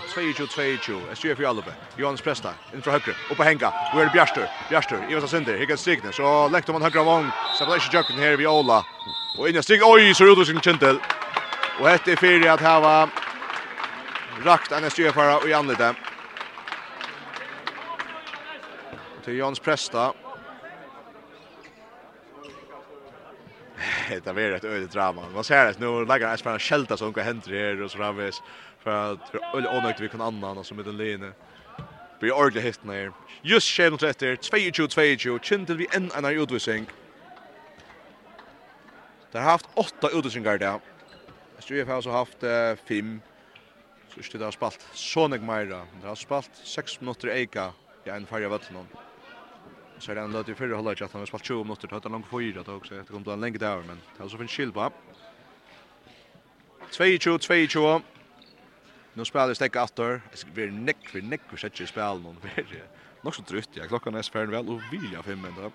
22-22. SJF i Alupe. Johannes Presta. Inn fra høyre. Oppe henga. Hvor er det Bjørstur. Bjørstur. Ivas av Sinder. Hikker strikne. Så lekte man høyre av vogn. Så ble ikke jøkken her ved Ola. Og inn i strik. Oi, så ut sin kjentel. Og hette er fire at her var rakt en SJF-ara og i anlite. Til Johannes Presta. Presta. det var ett öde drama. Man ser det nu lägger jag spelar skälta som går händer här och så där vis för att för öl onökt vi kan annan och så med den linje. Vi är ordentligt hit ner. Just skämt åt efter 22-22 till vi en annan utvisning. Det har haft åtta utvisningar där. SJF har så haft fem. Så det har spalt Sonic Myra. Det har spalt 6 minutter eka i en färja vatten så är det ändå att i förra hållet att han har spalt 20 minuter, det har långt fyra då också, det kommer bli en längre där, men det har så finns skilpa. 22-22. Nu spelar det stäcka åter. Det är neck för neck för sätter spel någon för. Nog så trött jag. Klockan är spärren väl och vill jag fem minuter.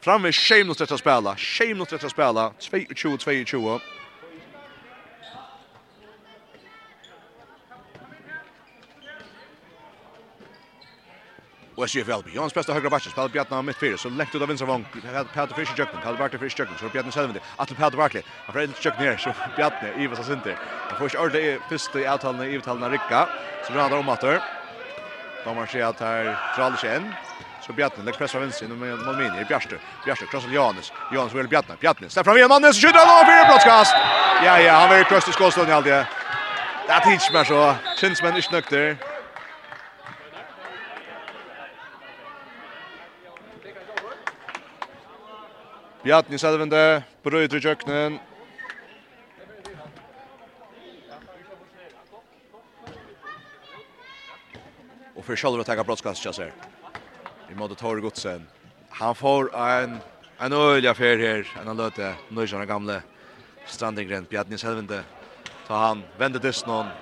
Fram med shame något att spela. Shame något att spela. 22-22. Och SJF Elby. Jons bästa högra backen spelar Bjartna mitt fyra så läggt ut av vänstervång. Pat Fisher Jökman, Pat Barkley Fisher Jökman så Bjartna själv det. Att Pat Barkley. Han får inte Jökman ner så Bjartna i vad sent. Han får inte det första i avtalen i avtalen rycka. Så det handlar om att De har sett att här Charles igen. Så Bjartna lägger press av vänster in med Malmini i Bjarste. Bjarste krossar Janus. Janus vill Bjartna. Bjartna. ställer fram igen mannen så skjuter han av fyra brottskast. Ja ja, han vill krossa i skålstunden allt det. Det är tidsmatch så. Kinsman är snökter. Bjarni Selvende, brøyder i kjøkkenen. Og for selv å tenke brottskast, jeg Kjasser. I måte Tore Godsen. Han får en, en øyelig affær her, en av løte nøysene gamle strandingren, Bjarni Selvende. Så han vender dysten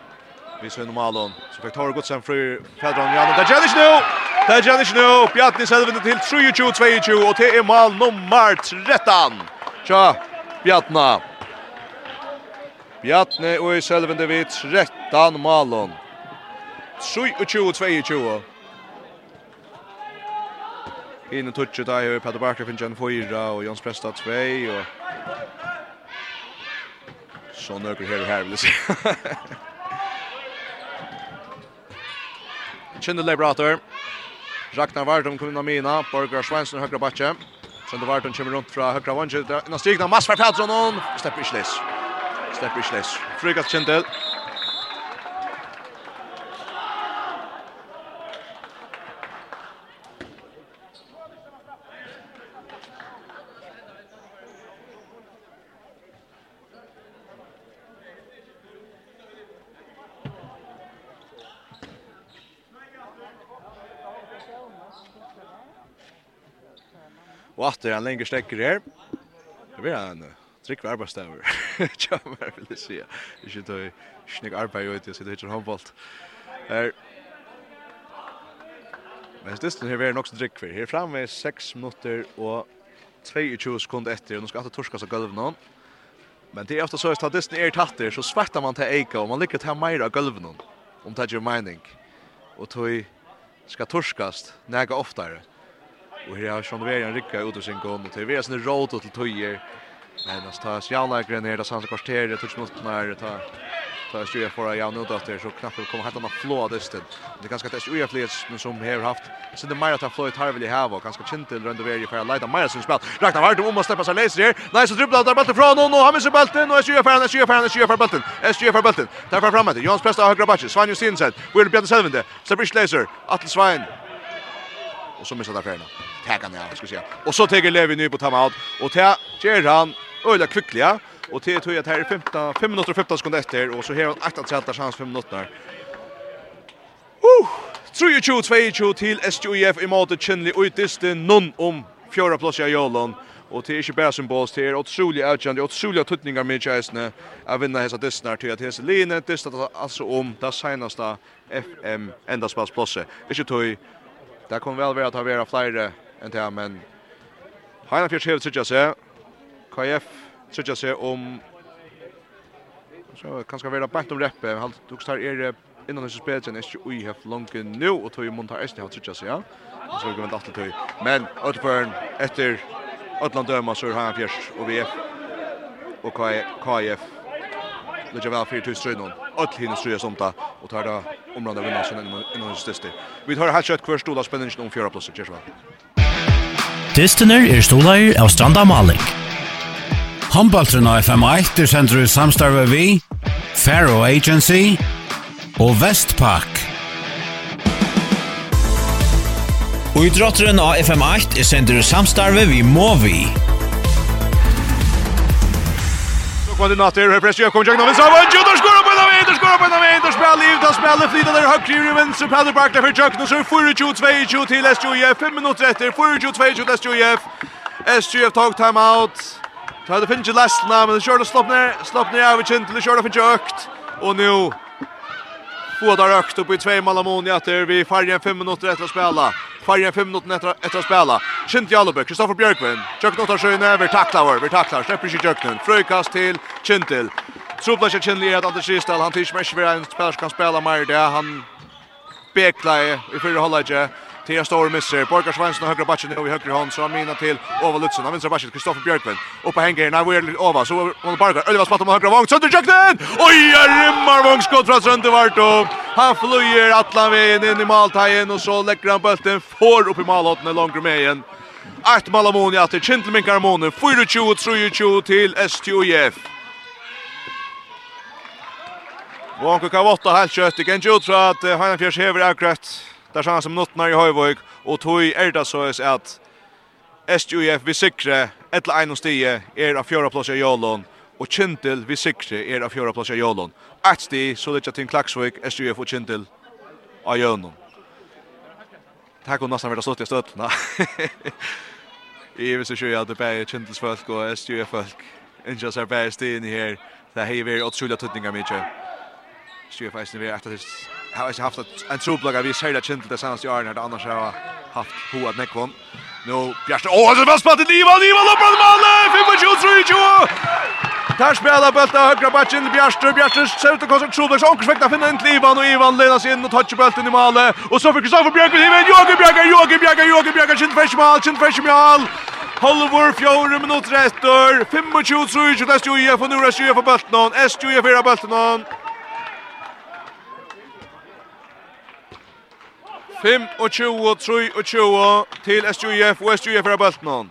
vi ser normalen. Så fikk Tore Godsen fri, Fedron Jan, og det gjør ikke nå! Det gjør han ikke nå. Bjarni Selvende til 23-22, og det er mal nummer 13. Tja, Bjarni. Bjarni og i Selvende vid 13 malen. 23-22. Inne touch där har Peter Barker från en Foira och Jons Presta 2 och så några här här vill se. Chandler Bratter. Ragnar Vardum kommer inn av mina. Borgar Svensson högra backe. Sen då Vardum kommer runt från högra vänster. Innan stigna Masfar Pedersen. Släpper inte läs. Släpper inte läs. Frugat Kendall. Og at det er en lengre stekker her. Det blir en trygg arbeidsstaver. Tja, mer vil jeg si. Ikke tog snygg arbeid ut i å sitte hittar håndbolt. Her. Men stedet her er nok så trygg for. Her framme er 6 minutter og 22 sekunder etter. Og nå skal alltid torska av gulv. Men det er ofta så at statisten er tatt der, så svettar man til eika, og man lyckas til meira av gulv. Om det er mening. Og tog skal torskast nega oftare. Och här har Sean Verian rycka ut ur sin gång. Det är väl sin råd till tøyer. Men det ta Janlägren ner där Sansa kvarter. Jag tror inte mot när ta ta Så jag tror för jag nu då så knappt kommer hata någon flå där sted. Det kanske att det är fler men som här haft så det mer tar flöjt här vill jag ha och kanske Kintel runt över för att leda Myers som spel. Ragnar vart om att släppa sig läser här. Nej så dribblar där bollen från och han missar bollen och SJ för SJ för SJ för bollen. SJ för bollen. Där för framåt. Jons bästa högra backen. Svan Justinsen. Vill bli den självande. Så blir Laser. Atle Svein. Och så missar där färna tackar ner, ska vi säga. Och så tar Levi nu på timeout och ta ger han öliga kvickliga och till tror jag att här är 15 5 minuter och 15 sekunder efter och så har han åtta tältar chans 5 minuter. Uh! 3-2-2 till SJF i måte Chinley og distan någon om fjärde plats i Jolon. Og det er ikke bare symbols, det er utrolig avgjørende, utrolig tøtninger med kjæsene å vinne hese distene til at hese linje distet altså om det seneste FM-endaspallsplasset. Ikke tøy, det kan vel være at det har vært flere enn det, men Heina Heinafjørs hevet sitter seg, KF sitter seg om så kan ska vara bättre om reppe. Han tog star är innan det spelet sen är ju i have långt nu och tog ju monta är det har seg, ja. Och så går man att till. Men Otterburn efter Atlant döma så har han fjärs och VF och KF. Det är väl för till strönon. Att hinna ströja sånt där och tar det omlanda vinna sen innan det sista. Vi tar här kött kvar stora spänningen om fjärde platsen. Cheers. Dystener er stolar av Stranda Maling. Håndbaltren av FM1 er sender ut samstarve vi, Faro Agency og Vestpak. Og i drotteren av FM8 er sender ut samstarve vi Movi koordinator här pressar kommer jag nu så var vad Judas skor på den vägen skor på den vägen då spelar liv då spelar flyter där högt i vänster på back där för Jack nu så 42 22 till SJF 5 minuter efter 42 22 till SJF SJF tog time out Ta det finns ju last namn men kör det slopp ner slopp ner över till det kör det finns ökt och nu Båda rökt upp i två mål mot Jatter. Vi färgen fem minuter efter att spela. Kvar 5 minuter efter efter att spela. Kint Jalobö, Kristoffer Björkvin. Chuck Notar sjön över tacklar, vi tacklar, släpper sig Jökna. Frökast till Kintel. Troplas jag känner att Anders Ristal, han tills mer vi en spelare kan spela mer där. Han beklar i förra halvlek. Tia Stor missar. Borgar Svensson och högra backen nu i högra hand. Så Amina till Ova Lutzen. Han vänstra backen. Kristoffer Björkman. Uppe hänger. Nej, vi är Ova. Så hon Borgar. Ölva spatt om högra vång. Sönder jakten! Oj, rimmar vångskott från Sönder vart Han flyger Atlanvägen in i måltajen. Och så läcker han bulten. Får upp i målhåtten långt med igen. Ett mål Amoni till Kintelmin Carmone. 4-2-3-2 till STUF. Vonko Kavotta helt kött. Det kan ikke ut fra at Heinefjers hever akkurat där chans som nottnar i Höjvåg och tog er det så att SJF vi sikre ett ein og stie är av fjorda plats i Jolon, Och Kintil vi sikre är av fjorda plats i Jolon. Ett stig så litt till Klaksvik, SJF och Kintil av Jolon. Det her kunne nesten vært stått i stötterna. I hvis jeg kjører at det bare er Kintils folk och SJF folk. Inte så här bare stien i här. Det här her er åtsulig tøtninger mycket. SJF är vi efter etter Jag har inte haft en troplagare vi säger det kint det senaste åren här annars har jag haft på att neckon. Nu Bjärste åh det var spattet Niva Niva loppar mål 25, 23, Där spelar bulten högra backen Bjärström Bjärström ser ut att kosta koncentrera sig och försöka finna en Ivan och Ivan ledas in och touchar bulten i målet och så fick Safa i med Jörgen Bjärk Jörgen Bjärk Jörgen Bjärk sin färsmal sin färsmal Halvor fjorre minutter etter 25-23 til SJF og Nora SJF og Bøltnån SJF er av Bøltnån 5 og 20 til SJF og SJF er bulten.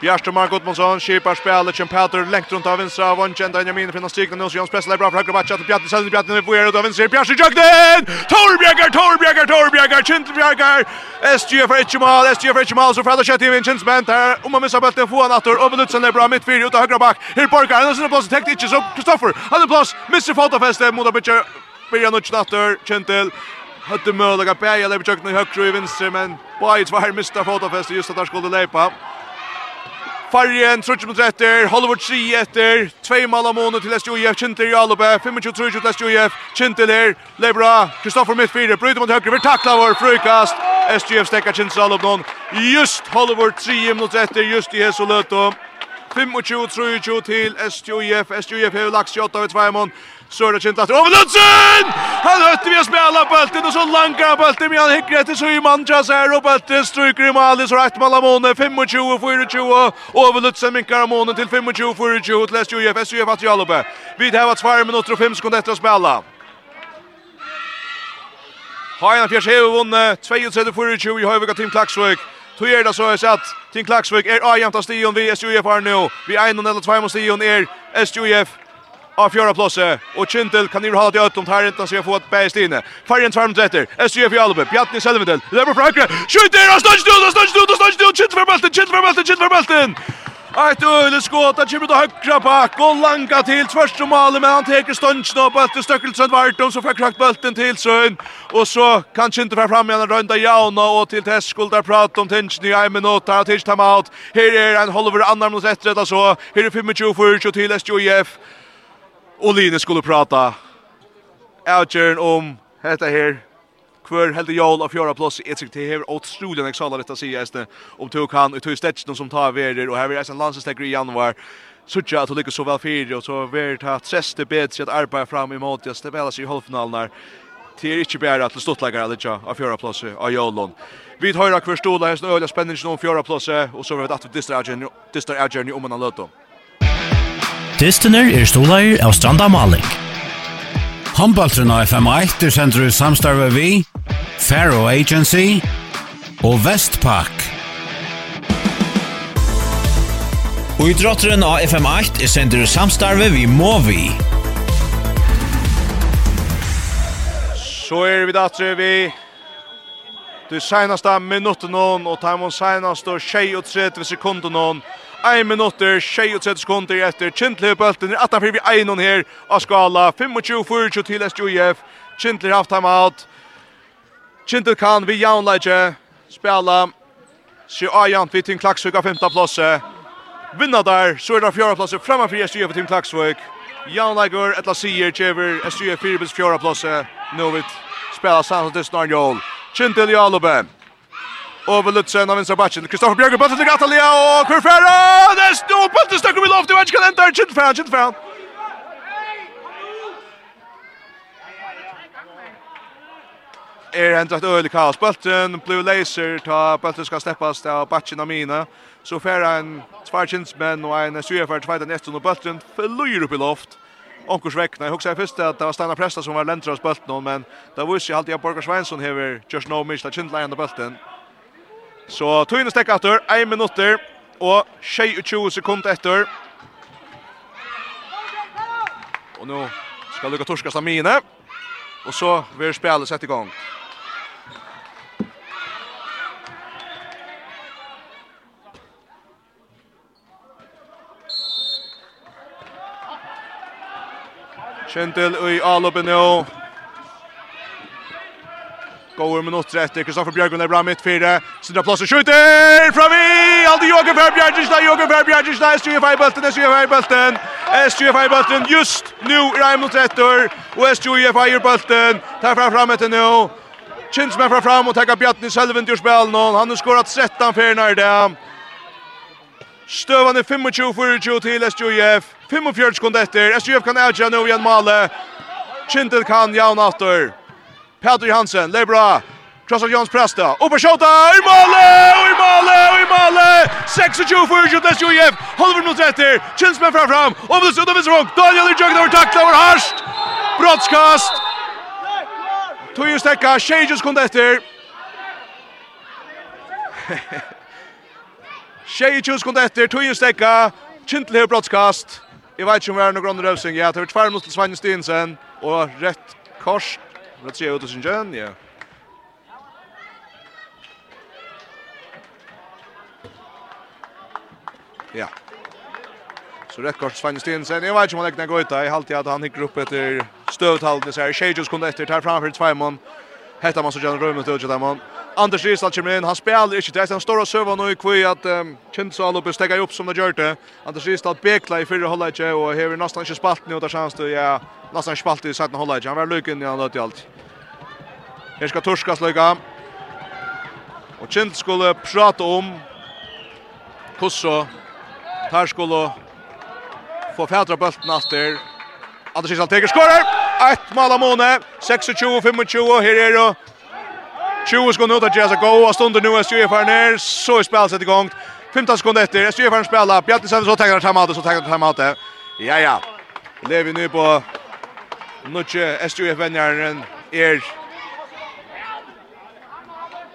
Bjarste Mark Gottmansson skipar spelet som Peter lengt runt av vänstra av Vanchen där Jamin finner stigna nu så Jons pressar bra för högra backen till Selden Sällan Bjarste på ut av vänstra Bjarste Jogden Torbjerger Torbjerger Torbjerger Chintbjerger SGF för ett mål SGF för ett mål så Fredrik Chetty Vincent Bent här om man missar bollen får han åter över Lutsen är bra mittfält ut av högra back här Borgar han har är plats täckt inte så Kristoffer han har plats missar fotofäste mot Bjarste Bjarste nu åter Kintel hade möjliga bäja lever jag nu högt i vänster men Boyd var missar fotofäste just att han skulle lepa Fargen, trutje mot etter, Hollywood 3 etter, 2 mål av måned til SJF, Kintel i Alube, 25-30 til SJF, Kintel her, Lebra, Kristoffer Mittfire, bryter mot høyre, vi takla vår frukast, SJF stekker Kintel i Alube noen, just Hollywood 3 mot etter, just i Hesoløto, 25-30 til SJF, SJF har lagt 28 av 2 mån, så er det kjent at Ove Lundsen! Han høtter vi å spela bulten og så langer han bølten, men han hikker etter Syman Chaser, og bølten stryker i Mali, så rett Malamone, 25-24, Ove Lundsen minker Malamone til 25-24, til SUF, SUF at Jalope. Vi har hatt 2 minutter og 5 sekunder etter å spela. Haina Fjärs hever vunnet 32-24 i Høyvika Team Klaksvøk. Tog er det så är sett, Team Klaksvøk er avjent av stion vi SUF har nå. Vi er 1-0-2 mot stion er SUF av fjärde plats Och Kintel kan ju hålla ut om här inte så jag får ett bäst inne. Färgen tvärmt efter. SJF Jalbe, Bjarni Selvendel. Det är på Skjuter och stöds då, stöds och stöds då. Kintel för bulten, Kintel för bulten, Kintel för bulten. Ett öle skott, att kommer till högra back och langa till första målet men han tar stunchen och bulten stöckelsen vart så får krakt bulten till Sön och så kan inte få fram igen runda Jauna och till Tess där prata om tension i en minut här till timeout. Här är en halver annan mot ett rätt så. Här är 25 för till SJF og Line skulle prata avgjøren om dette her kvar helt jól av fjärde plats ett sikt här och Struden exalar detta sig äste om tog kan ut tog stetchen som tar värder och här är en landslagslägger i januari Sucha att lyckas så väl för och så vart ha tredje bättre att arbeta fram emot det spela sig i halvfinalen Det är inte bara att stortläggare eller inte av fjärde plats av Jolon. Vi tar höra kvar stolar här så öliga spänningen om fjärde plats och så vet att vi distar Adjern om man har löt dem. Distener er stolar av Stranda Malik. Håndbaltren av FM1 er sender i samstarve vi, Faro Agency og Vestpak. Og idrotteren av FM8 er sender i samstarve vi Movi. Så er vi datre vi det senaste minutten og tar man senaste 23 sekunder noen 1 minutter, 26 sekunder etter Kintler bølten, 18 fyrir vi 1 her av skala, 25-24 til SJF, Kintler haft timeout, Kintler kan vi jaunleidje spela, Sjö Ajant vi Tim Klaksvik av femta plåse, vinna der, så er det fjärde plåse framför för SJUF Tim Klaksvik, jaunleigur, etla sier, tjever, SJUF 4 bils fjärde plåse, nu vid spela samtidigt snarnjål, Kintler i Alubem, over Lutzen av vänstra Batchen. Kristoffer Björk bollen till Gatalia och Kurfera. Det är stor bollen stack i luften. Vänch kan ända chit fan chit Er en dratt øyelig kaos bollen Blue Laser ta bollen ska steppas av batchen av mina. Så färra en tvärchins men och en sjufärd tvärd nästan og bollen flyr upp i loft. Onkurs veckna. Jag jeg först att det var Stanna Presta som var ländras bulten men det var ju alltid at Borgar Svensson hever just no miss that kjentleien av bulten. Så tøyne stekk etter, 1 minutter og 20 sekunder etter. Og nå skal Luka Torska stamine. Og så vil spillet sette i gang. Kjentil i alloppen nå. Går minutter etter, Kristoffer Bjørgen er bra midt fire, Sindra Plås og skjuter fra vi! Aldi Jågen Fær Bjergenstad, Jågen Fær Bjergenstad, SJFA i bulten. SJFA i bulten. SJFA i bulten just nu i er det minutter etter, og SJFA i bulten. tar fram fram etter nå, Kjens med fra fram og tekka Bjartni Selvin til spil nå, han har skorat 13 fyrna i det, Støvan er 25-24 til SJF, 45 sekunder etter, SJF kan avgjøre nå igjen male, Kintel kan jaun aftur. Peter Hansen, det är bra. Krossar Jons Presta. Och på skjuta i målet! Och i målet! Och i målet! 26 för skjuta Sjujev. Halver mot rätter. Kinsmen fram fram. Och det sudda vänster rock. Daniel Jugg över tackla över Harst. Brottskast. Tog stäcka. Shages kom efter. Shages kom efter. Tog stäcka. Kintel har brottskast. Jag vet inte om vi är någon grunn rövsing. Ja, det har varit tvär mot Svanjen Stinsen. Och rätt kors Let's see ut this sin kjønn, ja. Ja. Så rätt kort Sven Stensen. Jeg vet ikke om han lägger går ut. Jeg halte at han hikker opp etter stövtalden så her Shejus kunde etter. tar framfor Tvajmon. Hetta man så gjerne rømmet ut där man. Anders Rysdal kommer inn. Han spiller ikke det. Han står och sövar nå i kvøy at um, Kindsal uppe stäcker opp som det gjør det. Anders Rysdal beklar i fyrre förra hållet och har nesten ikke spalt nå. Da kjennes det. Ja, nesten ikke spalt i siden holdet ikke. Han var lykken i han löt i allt. Her skal Torska sløyga. Og Kjent skulle prate om Kosso. Tar skulle få fædra bølten after. Anders Island teker skårer. Ett mål av Måne. 26-25. Her er det 20 sekunder ut av Gjesa Gå. Og stunder nu er Stjøfaren ned. Så er spillet sett i gang. 15 sekunder etter. Stjøfaren spiller. Bjartni Sender så tenker han timeout. Så tenker han timeout. Ja, ja. Levi nu på Nutsje. SJF-venjeren er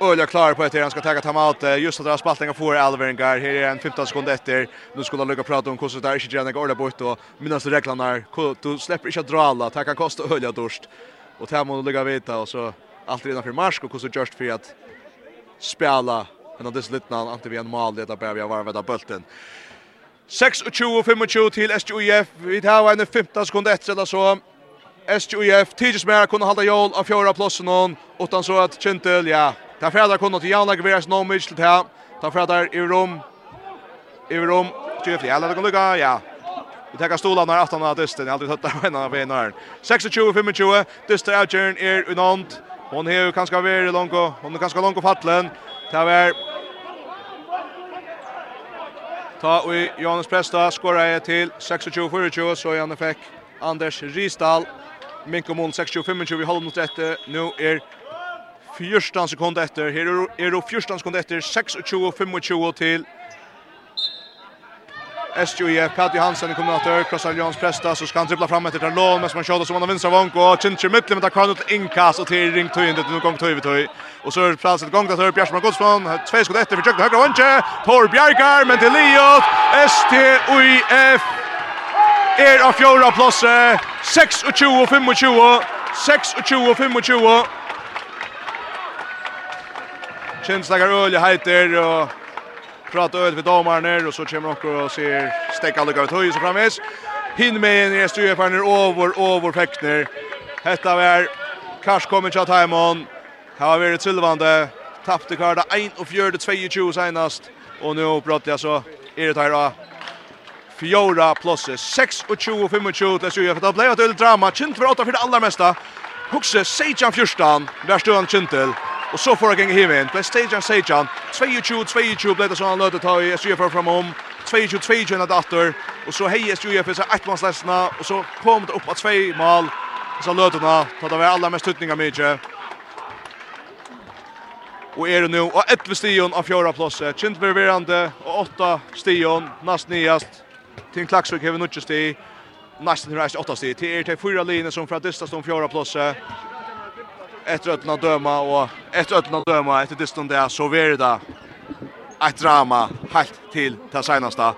Ölja klarar på att han ska ta timeout just att dra spaltningar för Alveringar. Här är en 15 sekunder efter. Nu skulle lucka prata om hur det är inte gärna går bort och minnas reglerna. Du släpper inte att dra alla. Det kan kosta Ölja dorst. Och det här måste ligga vita och så allt redan för marsk och hur så just för att spela en av dessa littna ante vi en mal det där vi var med bulten. 26-25 till SJUF. Vi tar en 15 sekunder efter eller så. SJUF tidigt mer kunde hålla jól av fjärde platsen och utan så att Kentel ja Ta færdar kunnu til Janna Veras no mitch til ta. Ta færdar i rom. I rom. Tjefli alla det lukka. Ja. Vi tar stolar när aftan av dysten. Jag har aldrig hittat en av en 26 25. Dyster outjern är unant. Hon är ju ganska väl långt och hon är ganska långt och fallen. Ta väl Ta vi Jonas Presta skorar är till 26-24 så Janne fick Anders Risdal. Minkomon 26-25 håller mot detta Nu är 14 sekunder etter. Her er det 14 sekunder etter. 26-25 til SJF. Patti Hansen i kombinator. Krossan Jans Presta. Så skal han dribbla fram etter Tarlon. Mens man kjøter som han har vinstra vank. Og Kintje Mittli med Tarkano til innkast. Og til ring tøyen til noen gang tøy vi tøy. Og så er det plass til gang til Bjørsman Godsman. Tve skudd etter for Kjøkken høyre vanke. Tor Bjergar. Men til Liot. STUIF er av fjorda plasset. 26-25. 26-25. Kjenslakar öl heiter och prata öl vid domaren och så kommer också och ser stäcka lucka ut höj så framvis. Hinn med en styr på ner över över fäktner. Hetta var Kars kommer till Taimon. Har vi ett tappte karda 1 och 22 senast och nu pratar jag så är det här Fjora plus 6 och 20 och 25 till Sjöja för det blev ett öl drama. Kint för åtta för det allra mesta. Huxe Sejan Fyrstan, där står han Og så får jeg gjengen hivet inn. Ble Sejan Sejan. 22-22 ble det sånn han løte ta i SJF fram om. 22-22 enn datter. Og så hei SJF i seg ettmannslesene. Og så kom det opp av tvei mal. Og så løtene. Ta det var aller mest tutninga mye. Og er det nå. Og 11 stion av fjorda plåse. Kjentberg verande. Og 8 stion. Nast nyast. Tim Klaksvik hever 90 sti. Nesten reist 8 sti. Det er til fyra linjer som fra distast om fjorda plåse etter øtlen av døma, og etter øtlen av döma efter distan där så ver det ett drama helt till det senaste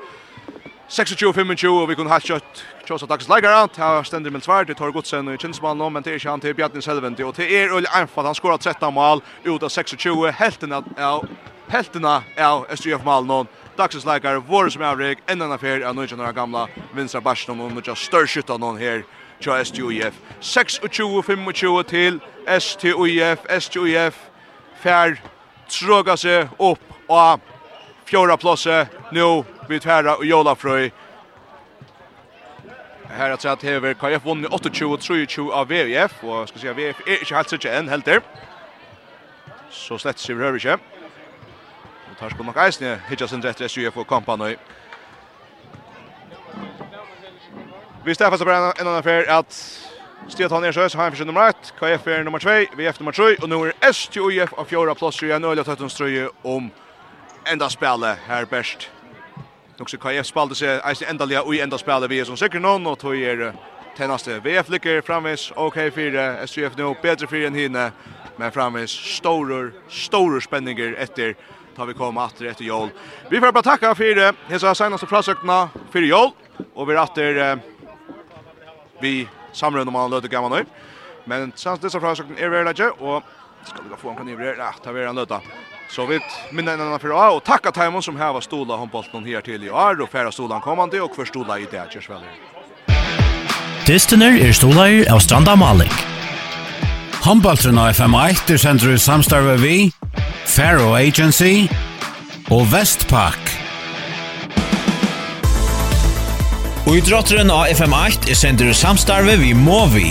26-25, og vi kunne helt kjøtt Kjøsa dags leikara, det har stendig med svart, det tar godsen i Kinsmann nå, men det er ikke han til Bjarni Selvendi, og det er Ulle einfalt, han skorar 13 mål ut av 26, helten av heltina av SJF Malnon. Dagsens leikare, vår som avrik, enda en affær av 19 år gamla vinstra Barsnum og 19 større skytta noen her til STUIF. 26-25 til STUIF, STUIF fær tråga seg opp og fjorda plåse nu vi herra og Jolafrøy. Her er at hever KF vunnet 28-23 av VF, og skal si at VF er ikke helt sikkert enn helter. Så slett sier vi hører ikke. Og tar sko nok eisne, hitja sin rett til SUF og kampanøy. Vi stäffar så bara en annan affär att Stiet han är så har han för nummer 1, KF är nummer 2, VF nummer 3 och nu är STOF av fjärde plats i en öliga tötten ströje om enda spelet här bäst. Nu så KF spelade sig i enda liga i enda spelet vi är som säkert någon och tog er tennaste VF lycker framvis OK 4 STF nu bättre för än hinne men framvis stora stora spänningar efter tar vi komma åter efter jul. Vi får bara tacka för det. Hesa senaste försökna för jul och vi åter vi samrøyde om han løte gammal nøy. Men sans disse frasøkene er veldig ikke, og skal vi få en kaniver her, ja, ta vi en løte. Så vi minner en annan för A och tacka Timon som här var stola handbollen här till i år och färra stolan kommande och för stola i det körs väl. Distener er stolar av Stranda Malik. Handbollen av FM1 er sender samstarve vi, Faro Agency og Vestpak. Og i drotteren av FM8 er sender samstarve vi må vi.